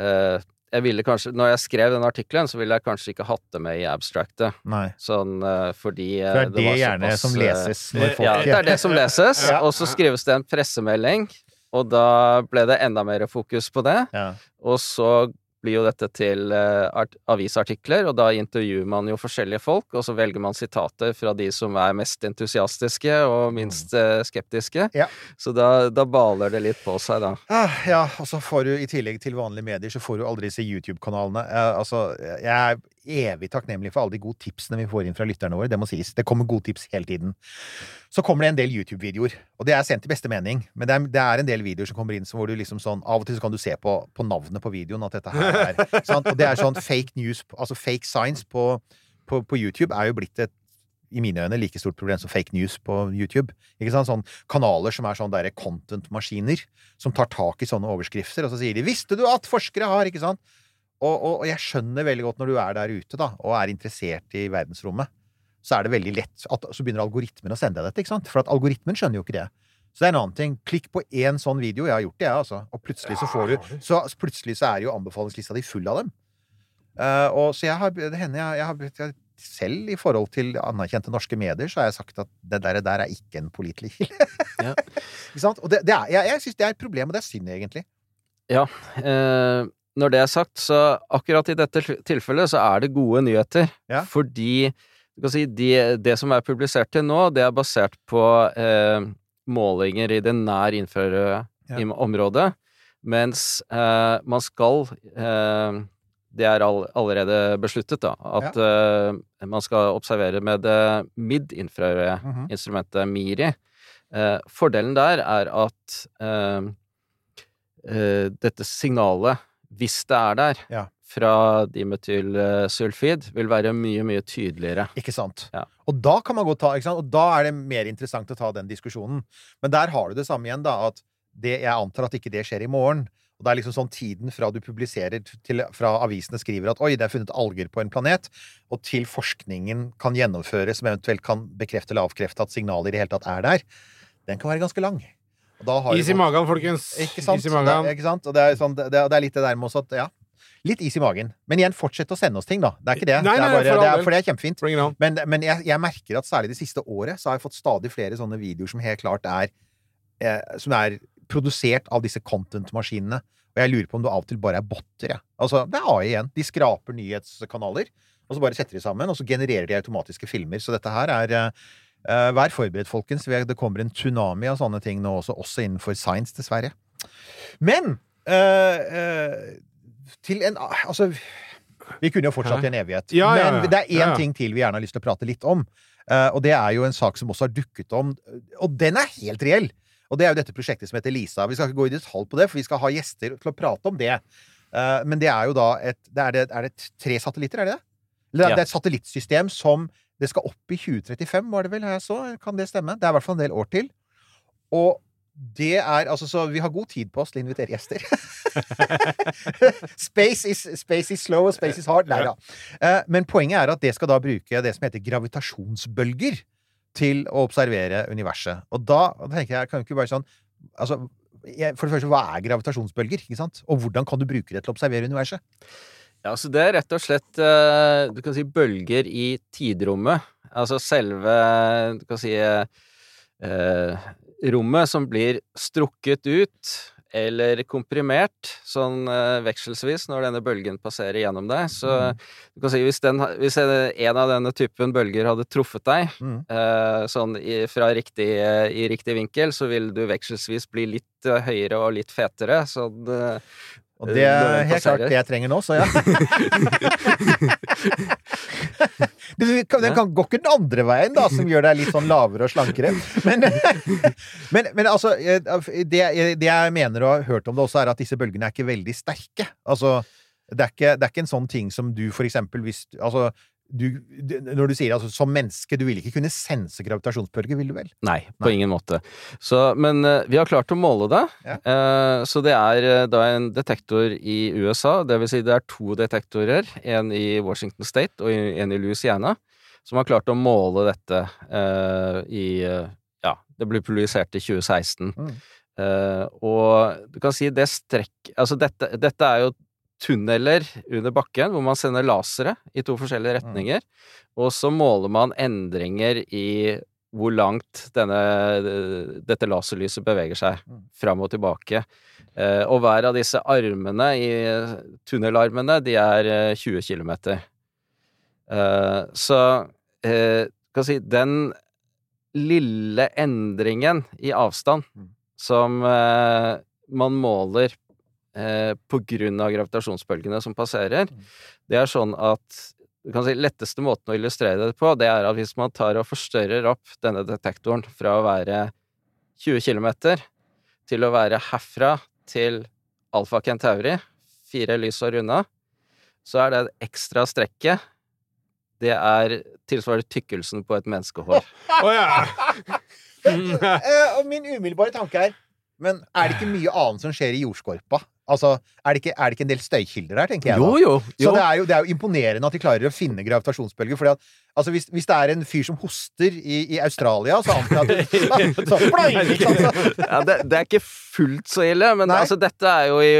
uh, jeg ville kanskje Når jeg skrev den artikkelen, så ville jeg kanskje ikke hatt det med i abstractet. Nei. Sånn fordi For det er det, var gjerne såpass, som leses når folk Ja, det er det som leses. Ja. Og så skrives det en pressemelding, og da ble det enda mer fokus på det. Ja. Og så blir jo dette til eh, avisartikler, og da intervjuer man jo forskjellige folk, og så velger man sitater fra de som er mest entusiastiske og minst eh, skeptiske. Ja. Så da, da baler det litt på seg, da. Ah, ja, og så får du i tillegg til vanlige medier, så får du aldri se YouTube-kanalene. Eh, altså, jeg evig takknemlig for alle de gode tipsene vi får inn fra lytterne våre. Det må sies. Det kommer gode tips hele tiden. Så kommer det en del YouTube-videoer, og det er sendt i beste mening. Men det er, det er en del videoer som kommer inn hvor du liksom sånn Av og til så kan du se på, på navnet på videoen at dette her er *laughs* sant? Og det er sånn fake news, altså fake science på, på, på YouTube er jo blitt et i mine øyne like stort problem som fake news på YouTube. Ikke sant? Sånn kanaler som er sånn derre content-maskiner, som tar tak i sånne overskrifter, og så sier de 'Visste du at forskere har?' Ikke sant? Og, og, og jeg skjønner veldig godt når du er der ute, da, og er interessert i verdensrommet, så er det veldig lett at Så begynner algoritmen å sende deg dette, ikke sant? For at algoritmen skjønner jo ikke det. Så det er en annen ting. Klikk på én sånn video. Jeg har gjort det, jeg, altså. Og plutselig så får du Så plutselig så er jo anbefalingslista di full av dem. Uh, og så jeg har Det hender jeg, jeg har jeg, selv i forhold til anerkjente norske medier, så har jeg sagt at det der, der er ikke en pålitelig kilde. *laughs* Ja. ikke sant? Og det, det er, jeg, jeg syns det er et problem, og det er synd, egentlig. Eh, når det er sagt, så akkurat i dette tilfellet så er det gode nyheter. Ja. Fordi si, de, det som er publisert til nå, det er basert på eh, målinger i det nær infrarøde Ja. området, mens eh, man skal eh, Det er all, allerede besluttet, da, at eh, man skal observere med det mid-infrarøde Mhm. instrumentet MIRI. Eh, fordelen der er at eh, eh, dette signalet, hvis det er der, Ja. fra dimetylsulfid, vil være mye, mye tydeligere. Ikke sant? Ja. Og da kan man godt ta, ikke sant? Og da er det mer interessant å ta den diskusjonen. Men der har du det samme igjen, da, at det, jeg antar at ikke det skjer i morgen. Og det er liksom sånn tiden fra du publiserer til fra avisene skriver at oi, det er funnet alger på en planet, og til forskningen kan gjennomføres, som eventuelt kan bekrefte eller avkrefte at signaler i det hele tatt er der, den kan være ganske lang. Is i magen, folkens. Ikke sant? Is i magen. Det, ikke sant? Og det er, sånn, det, det er litt det der med også at Ja. Litt is i magen. Men igjen, fortsett å sende oss ting, da. Det er ikke det. Nei, det er bare, for det er, for det er kjempefint. Men, men jeg, jeg merker at særlig det siste året så har jeg fått stadig flere sånne videoer som helt klart er eh, Som er produsert av disse content-maskinene. Og jeg lurer på om det av og til bare er botter, jeg. Altså, det er AI igjen. De skraper nyhetskanaler, og så bare setter de sammen, og så genererer de automatiske filmer. Så dette her er eh, Vær forberedt, folkens. Det kommer en tsunami av sånne ting nå også, også innenfor science, dessverre. Men eh, eh, til en Altså, vi kunne jo fortsatt i en evighet. Ja, ja, ja. Men det er én ting til vi gjerne har lyst til å prate litt om. Eh, og det er jo en sak som også har dukket om, og den er helt reell. Og det er jo dette prosjektet som heter Lisa. Vi skal ikke gå i detalj på det, for vi skal ha gjester til å prate om det. Eh, men det er jo da et det er, det, er det tre satellitter, er det det? Eller det er et satellittsystem som det skal opp i 2035, var det vel jeg så? Kan det stemme? Det er i hvert fall en del år til. Og det er altså Så vi har god tid på oss til å invitere gjester. *laughs* space, is, space is slow, og space is hard. Nei da. Eh, men poenget er at det skal da bruke det som heter gravitasjonsbølger til å observere universet. Og da, da tenker jeg, kan jo ikke bare sånn Altså, for det første, hva er gravitasjonsbølger? ikke sant? Og hvordan kan du bruke det til å observere universet? Ja, så det er rett og slett eh, du kan si bølger i tidrommet. Altså selve du kan si eh, rommet som blir strukket ut eller komprimert sånn eh, vekselsvis når denne bølgen passerer gjennom deg. Så du kan si hvis, den, hvis en av denne typen bølger hadde truffet deg Mm. eh, sånn i, fra riktig, i riktig vinkel, så vil du vekselsvis bli litt eh, høyere og litt fetere. Sånn, Og det er helt klart det jeg trenger nå, så ja. *laughs* Den kan gå ikke den andre veien, da, som gjør deg litt sånn lavere og slankere. Men, *laughs* men, men altså det, det jeg mener og har hørt om det også, er at disse bølgene er ikke veldig sterke. Altså, det er ikke, det er ikke en sånn ting som du for eksempel hvis Altså, du, når du sier altså som menneske, du vil ikke kunne sense gravitasjonsbølger, vil du vel? Nei, på ingen måte. Så, men uh, vi har klart å måle det. Ja. Uh, så det er uh, da en detektor i USA, det vil si det er to detektorer, en i Washington State og en i Louisiana, som har klart å måle dette i Ja, det ble publisert i 2016. Mm. Og du kan si det strekk Altså dette, dette er jo tunneler under bakken hvor man sender lasere i to forskjellige retninger, og så måler man endringer i hvor langt denne, dette laserlyset beveger seg Mm. fram og tilbake. Eh, og hver av disse armene i tunnelarmene, de er eh, 20 km. Eh, så eh, kan si den lille endringen i avstand Mm. som eh, man måler eh, på grunn av gravitasjonsbølgene som passerer, Mm. det er sånn at du kan si letteste måten å illustrere det på, det er at hvis man tar og forstørrer opp denne detektoren fra å være 20 km til å være herfra til Alfa Centauri, fire lysår unna, så er det et ekstra strekket Det er tilsvarer tykkelsen på et menneskehår. *laughs* Å ja! uh, *laughs* og min umiddelbare tanke er Men er det ikke mye annet som skjer i jordskorpa? Altså, er det ikke, er det ikke en del støykilder her, tenker jeg da? Jo, jo. Så det er, jo, det er jo imponerende at de klarer å finne gravitasjonsbølger. Fordi at, altså hvis, hvis det er en fyr som hoster i, i Australia, så antar jeg at *laughs* så, så, ploing, ikke sant? Så, ja, det, det er ikke fullt så ille, men altså, dette er jo i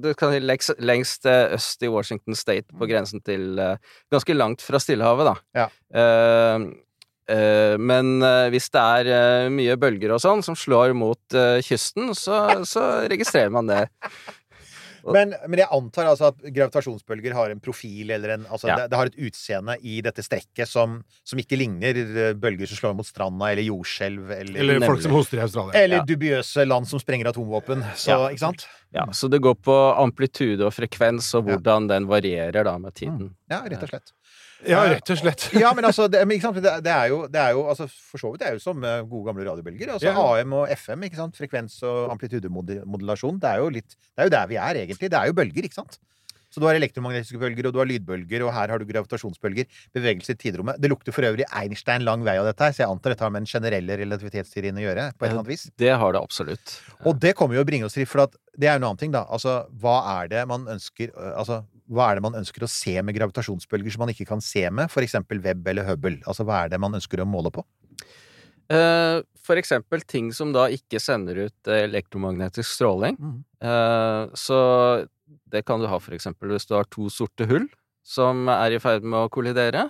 du kan si lengst, lengst eh, øst i Washington State, på grensen til eh, Ganske langt fra Stillehavet, da. Ja. Eh, men eh, hvis det er eh, mye bølger og sånn som slår mot eh, kysten, så, så registrerer man det. men, men jeg antar altså at gravitasjonsbølger har en profil eller en Altså, Ja. det, det har et utseende i dette strekket som, som ikke ligner eh, bølger som slår mot stranda, eller jordskjelv, eller Eller folk som hoster i Australia. eller Ja. dubiøse land som sprenger atomvåpen. Så, Ja. ikke sant? Ja, så det går på amplitude og frekvens, og hvordan den varierer da med tiden. Ja, rett og slett. Ja, rett og slett. *laughs* Ja, men altså, det, men? Det, det, er jo, det er jo altså, For så vidt det er jo som eh, gode gamle radiobølger. Altså Ja. AM og FM, ikke sant? Frekvens- og amplitudemodulasjon. Det er jo litt Det er jo der vi er, egentlig. Det er jo bølger, ikke sant? Så du har elektromagnetiske bølger, og du har lydbølger, og her har du gravitasjonsbølger. Bevegelse i tidrommet. Det lukter for øvrig Einstein lang vei av dette her, så jeg antar dette har med den generelle relativitetsteorien å gjøre, på et eller annet vis. Det har det absolutt. Og det kommer jo å bringe oss til, for det er jo en annen ting, da. Altså, hva er det man ønsker øh, Altså, hva er det man ønsker å se med gravitasjonsbølger som man ikke kan se med eksempel Webb eller Hubble? Altså, hva er det man ønsker å måle på? Eh, For eksempel ting som da ikke sender ut eh, elektromagnetisk stråling. Mhm. Eh, Så det kan du ha for eksempel hvis du har to sorte hull som er i ferd med å kollidere.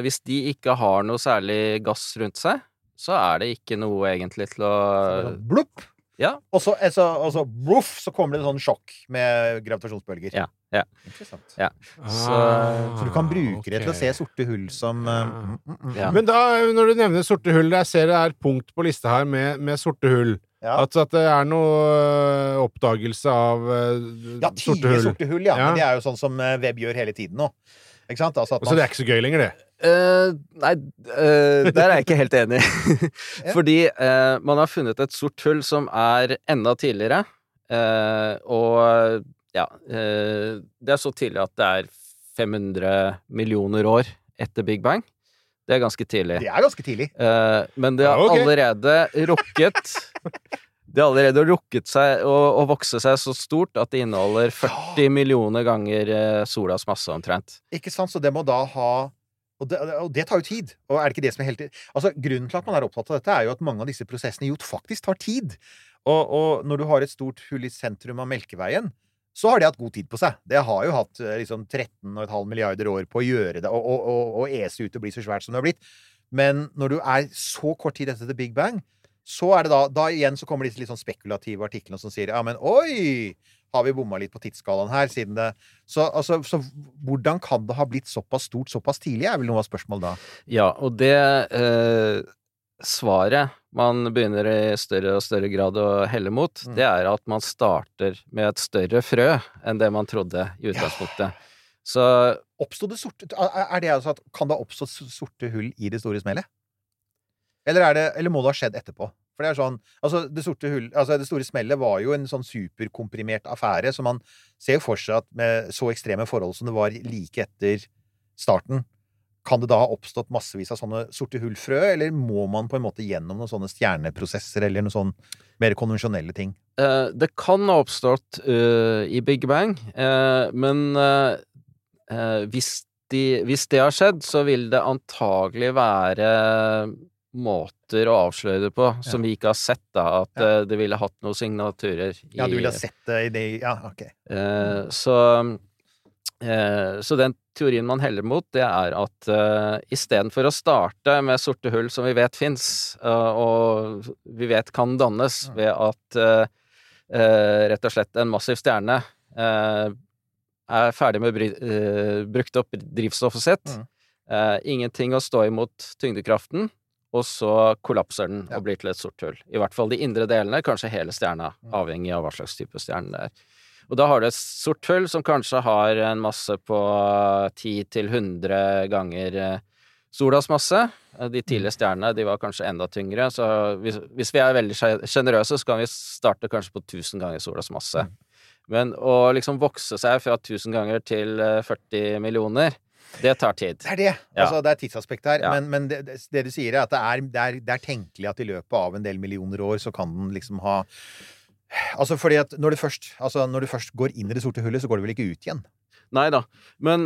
Hvis de ikke har noe særlig gass rundt seg, så er det ikke noe egentlig til å Blupp! Ja. Og så, altså, altså, bruff, så kommer det en sånn sjokk med gravitasjonsbølger. Ja, ja. Interessant. Ja. Så- Så du kan bruke det til å se sorte hull som ja. mm, mm, mm. Ja. Men da, når du nevner sorte hull, jeg ser det er punkt på lista her med, med sorte hull. Ja. Altså at det er noe øh, oppdagelse av uh, ja, sorte tidlige hull. sorte hull, ja. Ja. Men det er jo sånn som web Webb gjør hele tiden nå. Ikke sant? Altså at Så man det er ikke så gøy lenger, det. Eh, nei, uh, der er jeg ikke helt enig. *laughs* Fordi uh, man har funnet et sort hull som er enda tidligere. og ja Det er så tidlig at det er 500 millioner år etter Big Bang. Det er ganske tidlig. Det er ganske tidlig. Men det har Ja, okay. allerede rukket *laughs* Det har allerede rukket seg å, å vokse seg så stort at det inneholder 40 millioner ganger solas masse, omtrent. Ikke sant? Så det må da ha og det, og det tar jo tid. Og er det ikke det som er helt Altså, Grunnen til at man er opptatt av dette, er jo at mange av disse prosessene jo faktisk tar tid. Og, og når du har et stort hull i sentrum av Melkeveien, så har det hatt god tid på seg. Det har jo hatt eh, liksom 13,5 milliarder år på å gjøre det, og, og, og, og ese ut og bli så svært som det har blitt. Men når du er så kort tid etter The Big Bang, så er det da Da igjen så kommer disse litt sånn spekulative artiklene som sier ja, men oi! Har vi bomma litt på tidsskalaen her, siden det så, altså, så hvordan kan det ha blitt såpass stort såpass tidlig, er vel noe av spørsmålet da. Ja, og det eh, svaret man begynner i større og større grad å helle mot, Mm. det er at man starter med et større frø enn det man trodde i utgangspunktet. Så Oppstod det sorte Er det altså at Kan det ha oppstått sorte hull i det store smellet? Eller, er det, eller må det ha skjedd etterpå? For det er sånn Altså, det hull Altså, det store smellet var jo en sånn superkomprimert affære, så man ser jo for seg at med så ekstreme forhold som det var like etter starten, kan det da ha oppstått massevis av sånne sorte hullfrø, eller må man på en måte gjennom noen sånne stjerneprosesser eller noen sånn mer konvensjonelle ting? eh, det kan ha oppstått uh, i Big Bang, eh, men eh, eh, hvis, de, hvis det har skjedd, så vil det antagelig være måter å avsløre det på som vi ikke har sett, da. At Ja. eh, det ville hatt noen signaturer i Ja, du ville ha sett det i det Ja, ok. Eh, så, eh, så den teorien man heller mot, det er at eh, istedenfor å starte med sorte hull som vi vet fins, og vi vet kan dannes ved at eh, eh, rett og slett en massiv stjerne eh, er ferdig med eh, brukt opp drivstoffet sitt, Mm. eh, ingenting å stå imot tyngdekraften, og så kollapser den og blir til et sort hull. I hvert fall de indre delene, kanskje hele stjerna, Mm. avhengig av hva slags type stjerne det er. Og da har du et sort hull som kanskje har en masse på 10 til 100 ganger eh, solas masse. Eh, De tidlige stjernene de var kanskje enda tyngre, så hvis, hvis vi er veldig sje- sjenerøse, så kan vi starte kanskje på 1000 ganger solas masse. Men å liksom vokse seg fra 1000 ganger til eh, 40 millioner, det tar tid. Det er det. Ja. Altså, det er tidsaspekt her. Ja. Men, men det, det, det du sier, er at det er, det, er, det er tenkelig at i løpet av en del millioner år så kan den liksom ha Altså fordi at når du først, altså når du først går inn i det sorte hullet, så går du vel ikke ut igjen? Nei da. Men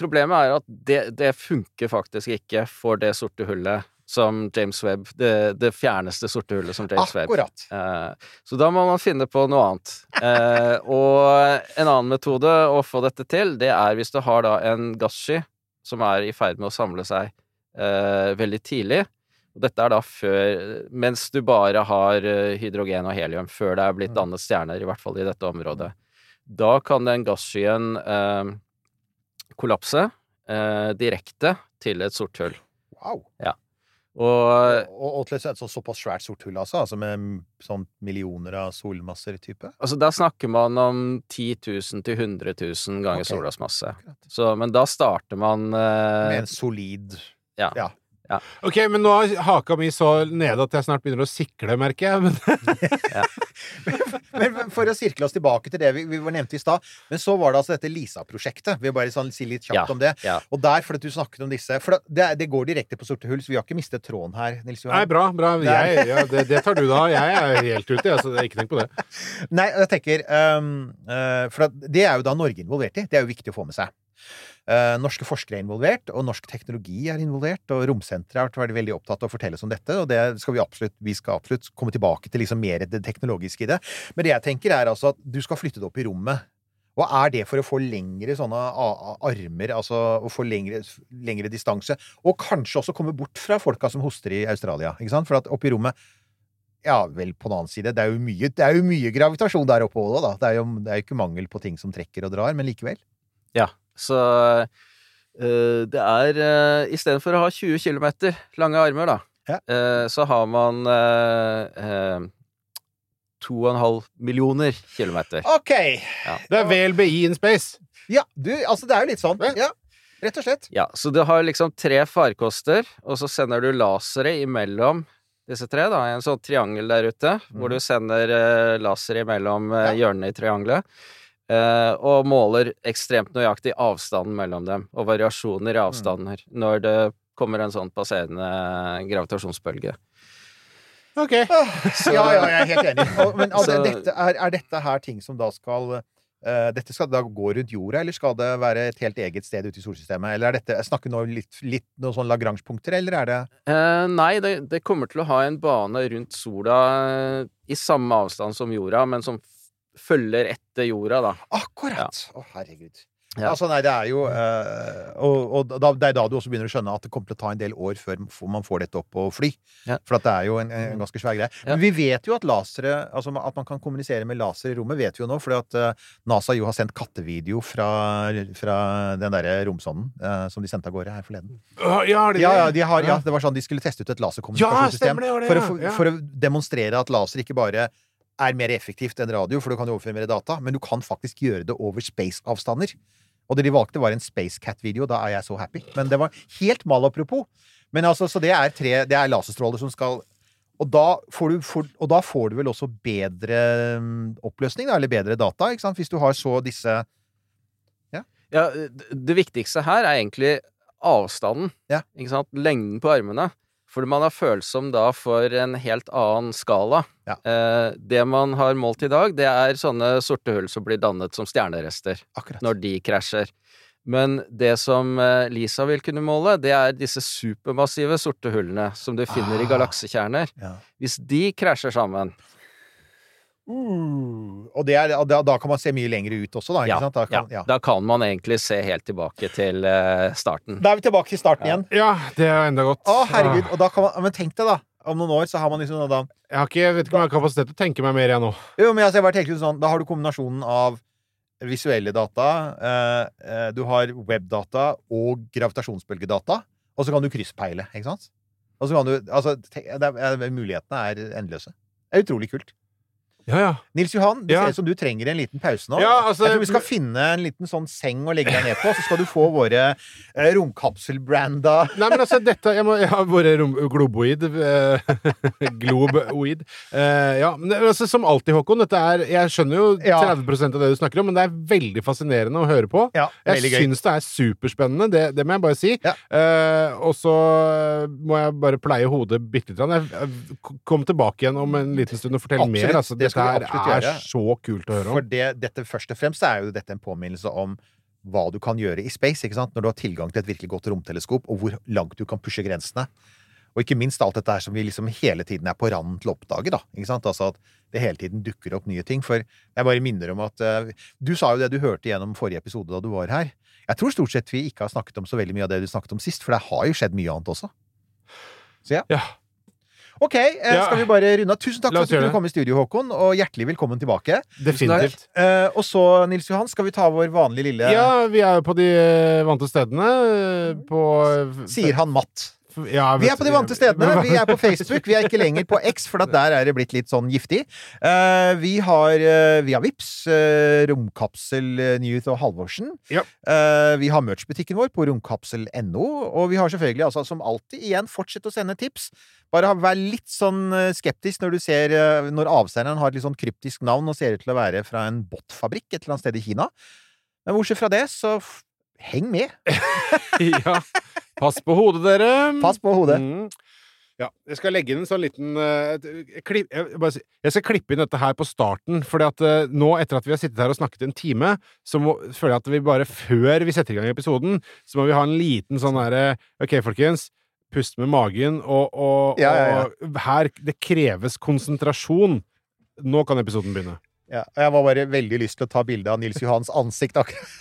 problemet er at det, det funker faktisk ikke for det sorte hullet som James Webb Det, det fjerneste sorte hullet som James Webb. Akkurat. Eh, så da må man finne på noe annet. *laughs* Eh, og en annen metode å få dette til, det er hvis du har da en gassky som er i ferd med å samle seg eh, veldig tidlig. Og dette er da før Mens du bare har eh, hydrogen og helium, før det er blitt dannet stjerner, i hvert fall i dette området. Da kan den gasskyen eh, kollapse eh, direkte til et sort hull. Wow. Og Og, og til et så, såpass svært sort hull, altså? Altså med sånn millioner av solmasser type? Altså, da snakker man om 10 000 til 100 000 ganger okay. solas masse. Så, men da starter man eh, Med en solid ja. Ja. Ok, men nå er haka mi så nede at jeg snart begynner å sikle, merker jeg. *laughs* Men Men for å sirkle oss tilbake til det vi, vi var nevnte i stad Men så var det altså dette Lisa-prosjektet. Vi vil bare sånn, si litt kjapt Ja, om det. ja. Og der, fordi at du snakket om disse For det, det går direkte på sorte hull, så vi har ikke mistet tråden her, Nils Johan. Nei, bra. bra. Jeg, ja, det, det tar du da. Jeg er helt ute, jeg, så det ikke tenk på det. Nei, jeg tenker um, uh, For det er jo da Norge involvert i. Det er jo viktig å få med seg. Eh, norske forskere er involvert, og norsk teknologi er involvert. Og Romsenteret har vært veldig opptatt av å fortelle oss om dette, og det skal vi absolutt, vi skal absolutt komme tilbake til liksom mer det teknologiske i det. Men det jeg tenker, er altså at du skal flytte det opp i rommet. Hva er det for å få lengre sånne armer, altså å få lengre, lengre distanse? Og kanskje også komme bort fra folka som hoster i Australia, ikke sant? For at oppe i rommet ja, vel, på den annen side. Det er jo mye, det er jo mye gravitasjon der oppe òg, da. Det er jo det er ikke mangel på ting som trekker og drar, men likevel. Ja, så eh, det er uh, Istedenfor å ha 20 km lange armer, da, Ja. eh, så har man uh, uh, 2,5 millioner kilometer. OK! Det er VLBI in space. Ja, du, altså det er jo litt sånn. Ja, rett og slett. Ja, så du har liksom tre farkoster, og så sender du lasere imellom disse tre, da, i en sånn triangel der ute, hvor du sender uh, lasere imellom uh, hjørnene i triangelet, eh, og måler ekstremt nøyaktig avstanden mellom dem, og variasjoner i avstander, når det kommer en sånn passerende gravitasjonsbølge. Ok. Ja, ja, jeg er helt enig. Og, *laughs* men altså, Så- dette, er, er dette her ting som da skal uh, Dette skal da gå rundt jorda, eller skal det være et helt eget sted ute i solsystemet? Eller er dette jeg Snakker nå litt, litt noen sånn Lagrange-punkter, eller er det uh, nei, det, det kommer til å ha en bane rundt sola eh, i samme avstand som jorda, men som følger etter jorda, da. Akkurat! Å, herregud. Ja. Altså, nei, det er jo eh, Og, og da, det er da du også begynner å skjønne at det kommer til å ta en del år før man får dette opp og fly. Ja. For at det er jo en, en ganske svær greie. Ja. Men vi vet jo at lasere Altså at man kan kommunisere med laser i rommet, vet vi jo nå. Fordi at eh, NASA jo har sendt kattevideo fra, fra den derre romsonden eh, som de sendte av gårde her forleden. Ja, Ja, det? ja, de har, ja, Ja. det var sånn de skulle teste ut et Ja, laserkommunikasjonssystem. det, for, ja, ja. for å demonstrere at laser ikke bare er mer effektivt enn radio, for du kan jo overføre mer data, men du kan faktisk gjøre det over space-avstander. Og det de valgte, var en Spacecat-video. Da er jeg så happy. Men det var helt malapropos. Men altså, så det er tre Det er laserstråler som skal og da, får du, for, og da får du vel også bedre mm, oppløsning, da, eller bedre data, ikke sant? Hvis du har så disse Ja, ja det viktigste her er egentlig avstanden, Ja. ikke sant? Lengden på armene. For man er følsom da for en helt annen skala. Ja. Eh, det man har målt i dag, det er sånne sorte hull som blir dannet som stjernerester Akkurat. når de krasjer. Men det som eh, Lisa vil kunne måle, det er disse supermassive sorte hullene som du finner i Ah. galaksekjerner. Ja. Hvis de krasjer sammen, Uh, og det er, da, da kan man se mye lenger ut også, da. Ikke ja, sant? Da kan, ja, ja. da kan man egentlig se helt tilbake til uh, starten. Da er vi tilbake til starten igjen. Ja, det er enda godt. Å, herregud. Og da kan man, men tenk deg, da. Om noen år så har man liksom da Jeg, har ikke, jeg vet ikke om jeg har kapasitet til å tenke meg mer, jeg nå. Jo, men altså, jeg bare tenker sånn Da har du kombinasjonen av visuelle data, eh, eh, du har webdata og gravitasjonsbølgedata, og så kan du krysspeile, ikke sant? Og så kan du Altså, tenk, det er, mulighetene er endeløse. Det er utrolig kult. Ja, ja. Nils Johan, det Ja. ser ut som du trenger en liten pause nå. Ja, altså- jeg tror vi skal finne en liten sånn seng å legge deg ned på, så skal du få våre eh, romkapselbranda Nei, men altså, dette Jeg må jeg har rom, globoid. Eh, *laughs* globoid. Eh, ja, men altså, som alltid, Håkon. Dette er Jeg skjønner jo Ja. 30 av det du snakker om, men det er veldig fascinerende å høre på. Ja, Jeg syns det er superspennende, det, det må jeg bare si. Eh, og så må jeg bare pleie hodet bitte litt. Jeg, jeg kom tilbake igjen om en liten stund og fortell Absolutt, mer. Altså, det dette skal vi absolutt er gjøre. så kult å høre For det, dette først og fremst er jo dette en påminnelse om hva du kan gjøre i space, ikke sant? når du har tilgang til et virkelig godt romteleskop, og hvor langt du kan pushe grensene. Og ikke minst alt dette her som vi liksom hele tiden er på randen til å oppdage, da. Ikke sant? Altså at det hele tiden dukker opp nye ting. For jeg bare minner om at uh, Du sa jo det du hørte gjennom forrige episode da du var her. Jeg tror stort sett vi ikke har snakket om så veldig mye av det du snakket om sist, for det har jo skjedd mye annet også. Så Ja. Ok, eh, Ja. skal vi bare runde av? Tusen takk for at du kunne komme i studio, Håkon, og hjertelig velkommen tilbake. Definitivt. Eh, og så, Nils Johan, skal vi ta vår vanlige lille Ja, vi er jo på de eh, vante stedene. På Sier han matt. Ja, Vi er på de vante stedene. *laughs* Vi er på Facebook. Vi er ikke lenger på X, for at der er det blitt litt sånn giftig. Uh, vi har uh, via Vips uh, Romkapsel Newth Newt og Halvorsen. Ja. Eh, vi har merch-butikken vår på romkapsel.no. Og vi har selvfølgelig, altså, som alltid, igjen, fortsett å sende tips. Bare vær litt sånn eh, skeptisk når du ser eh, Når avsenderen har et litt sånn kryptisk navn og ser ut til å være fra en båtfabrikk et eller annet sted i Kina. Men bortsett fra det, så heng med. *laughs* ja. Pass på hodet, dere. Pass på hodet. Mm. Ja, jeg skal legge inn en sånn liten uh, klipp, jeg, bare, jeg skal klippe inn dette her på starten, fordi at eh, nå, etter at vi har sittet her og snakket en time, så må, føler jeg at vi bare før vi setter i gang episoden, så må vi ha en liten sånn derre Ok, folkens. Pust med magen, og, og, Ja, ja, ja. og her Det kreves konsentrasjon. Nå kan episoden begynne. Ja, jeg var bare veldig lyst til å ta bilde av Nils Johans ansikt akkurat.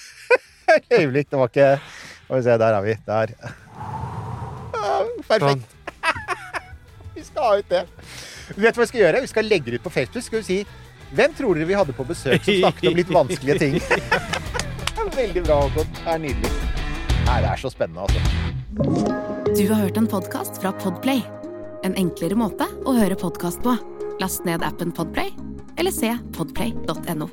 Et *laughs* øyeblikk. Det var ikke Skal vi se, der er vi. Der. Perfekt. *laughs* Vi skal ha ut det. Vet du hva vi skal gjøre? Vi skal legge det ut på Facebook. Skal vi si Hvem tror dere vi hadde på besøk som snakket om litt vanskelige ting? *laughs* Veldig bra, Håkon. Det er nydelig. Nei, det er så spennende, altså. Du har hørt en podkast fra Podplay. En enklere måte å høre podkast på. Last ned appen Podplay, eller se podplay.no.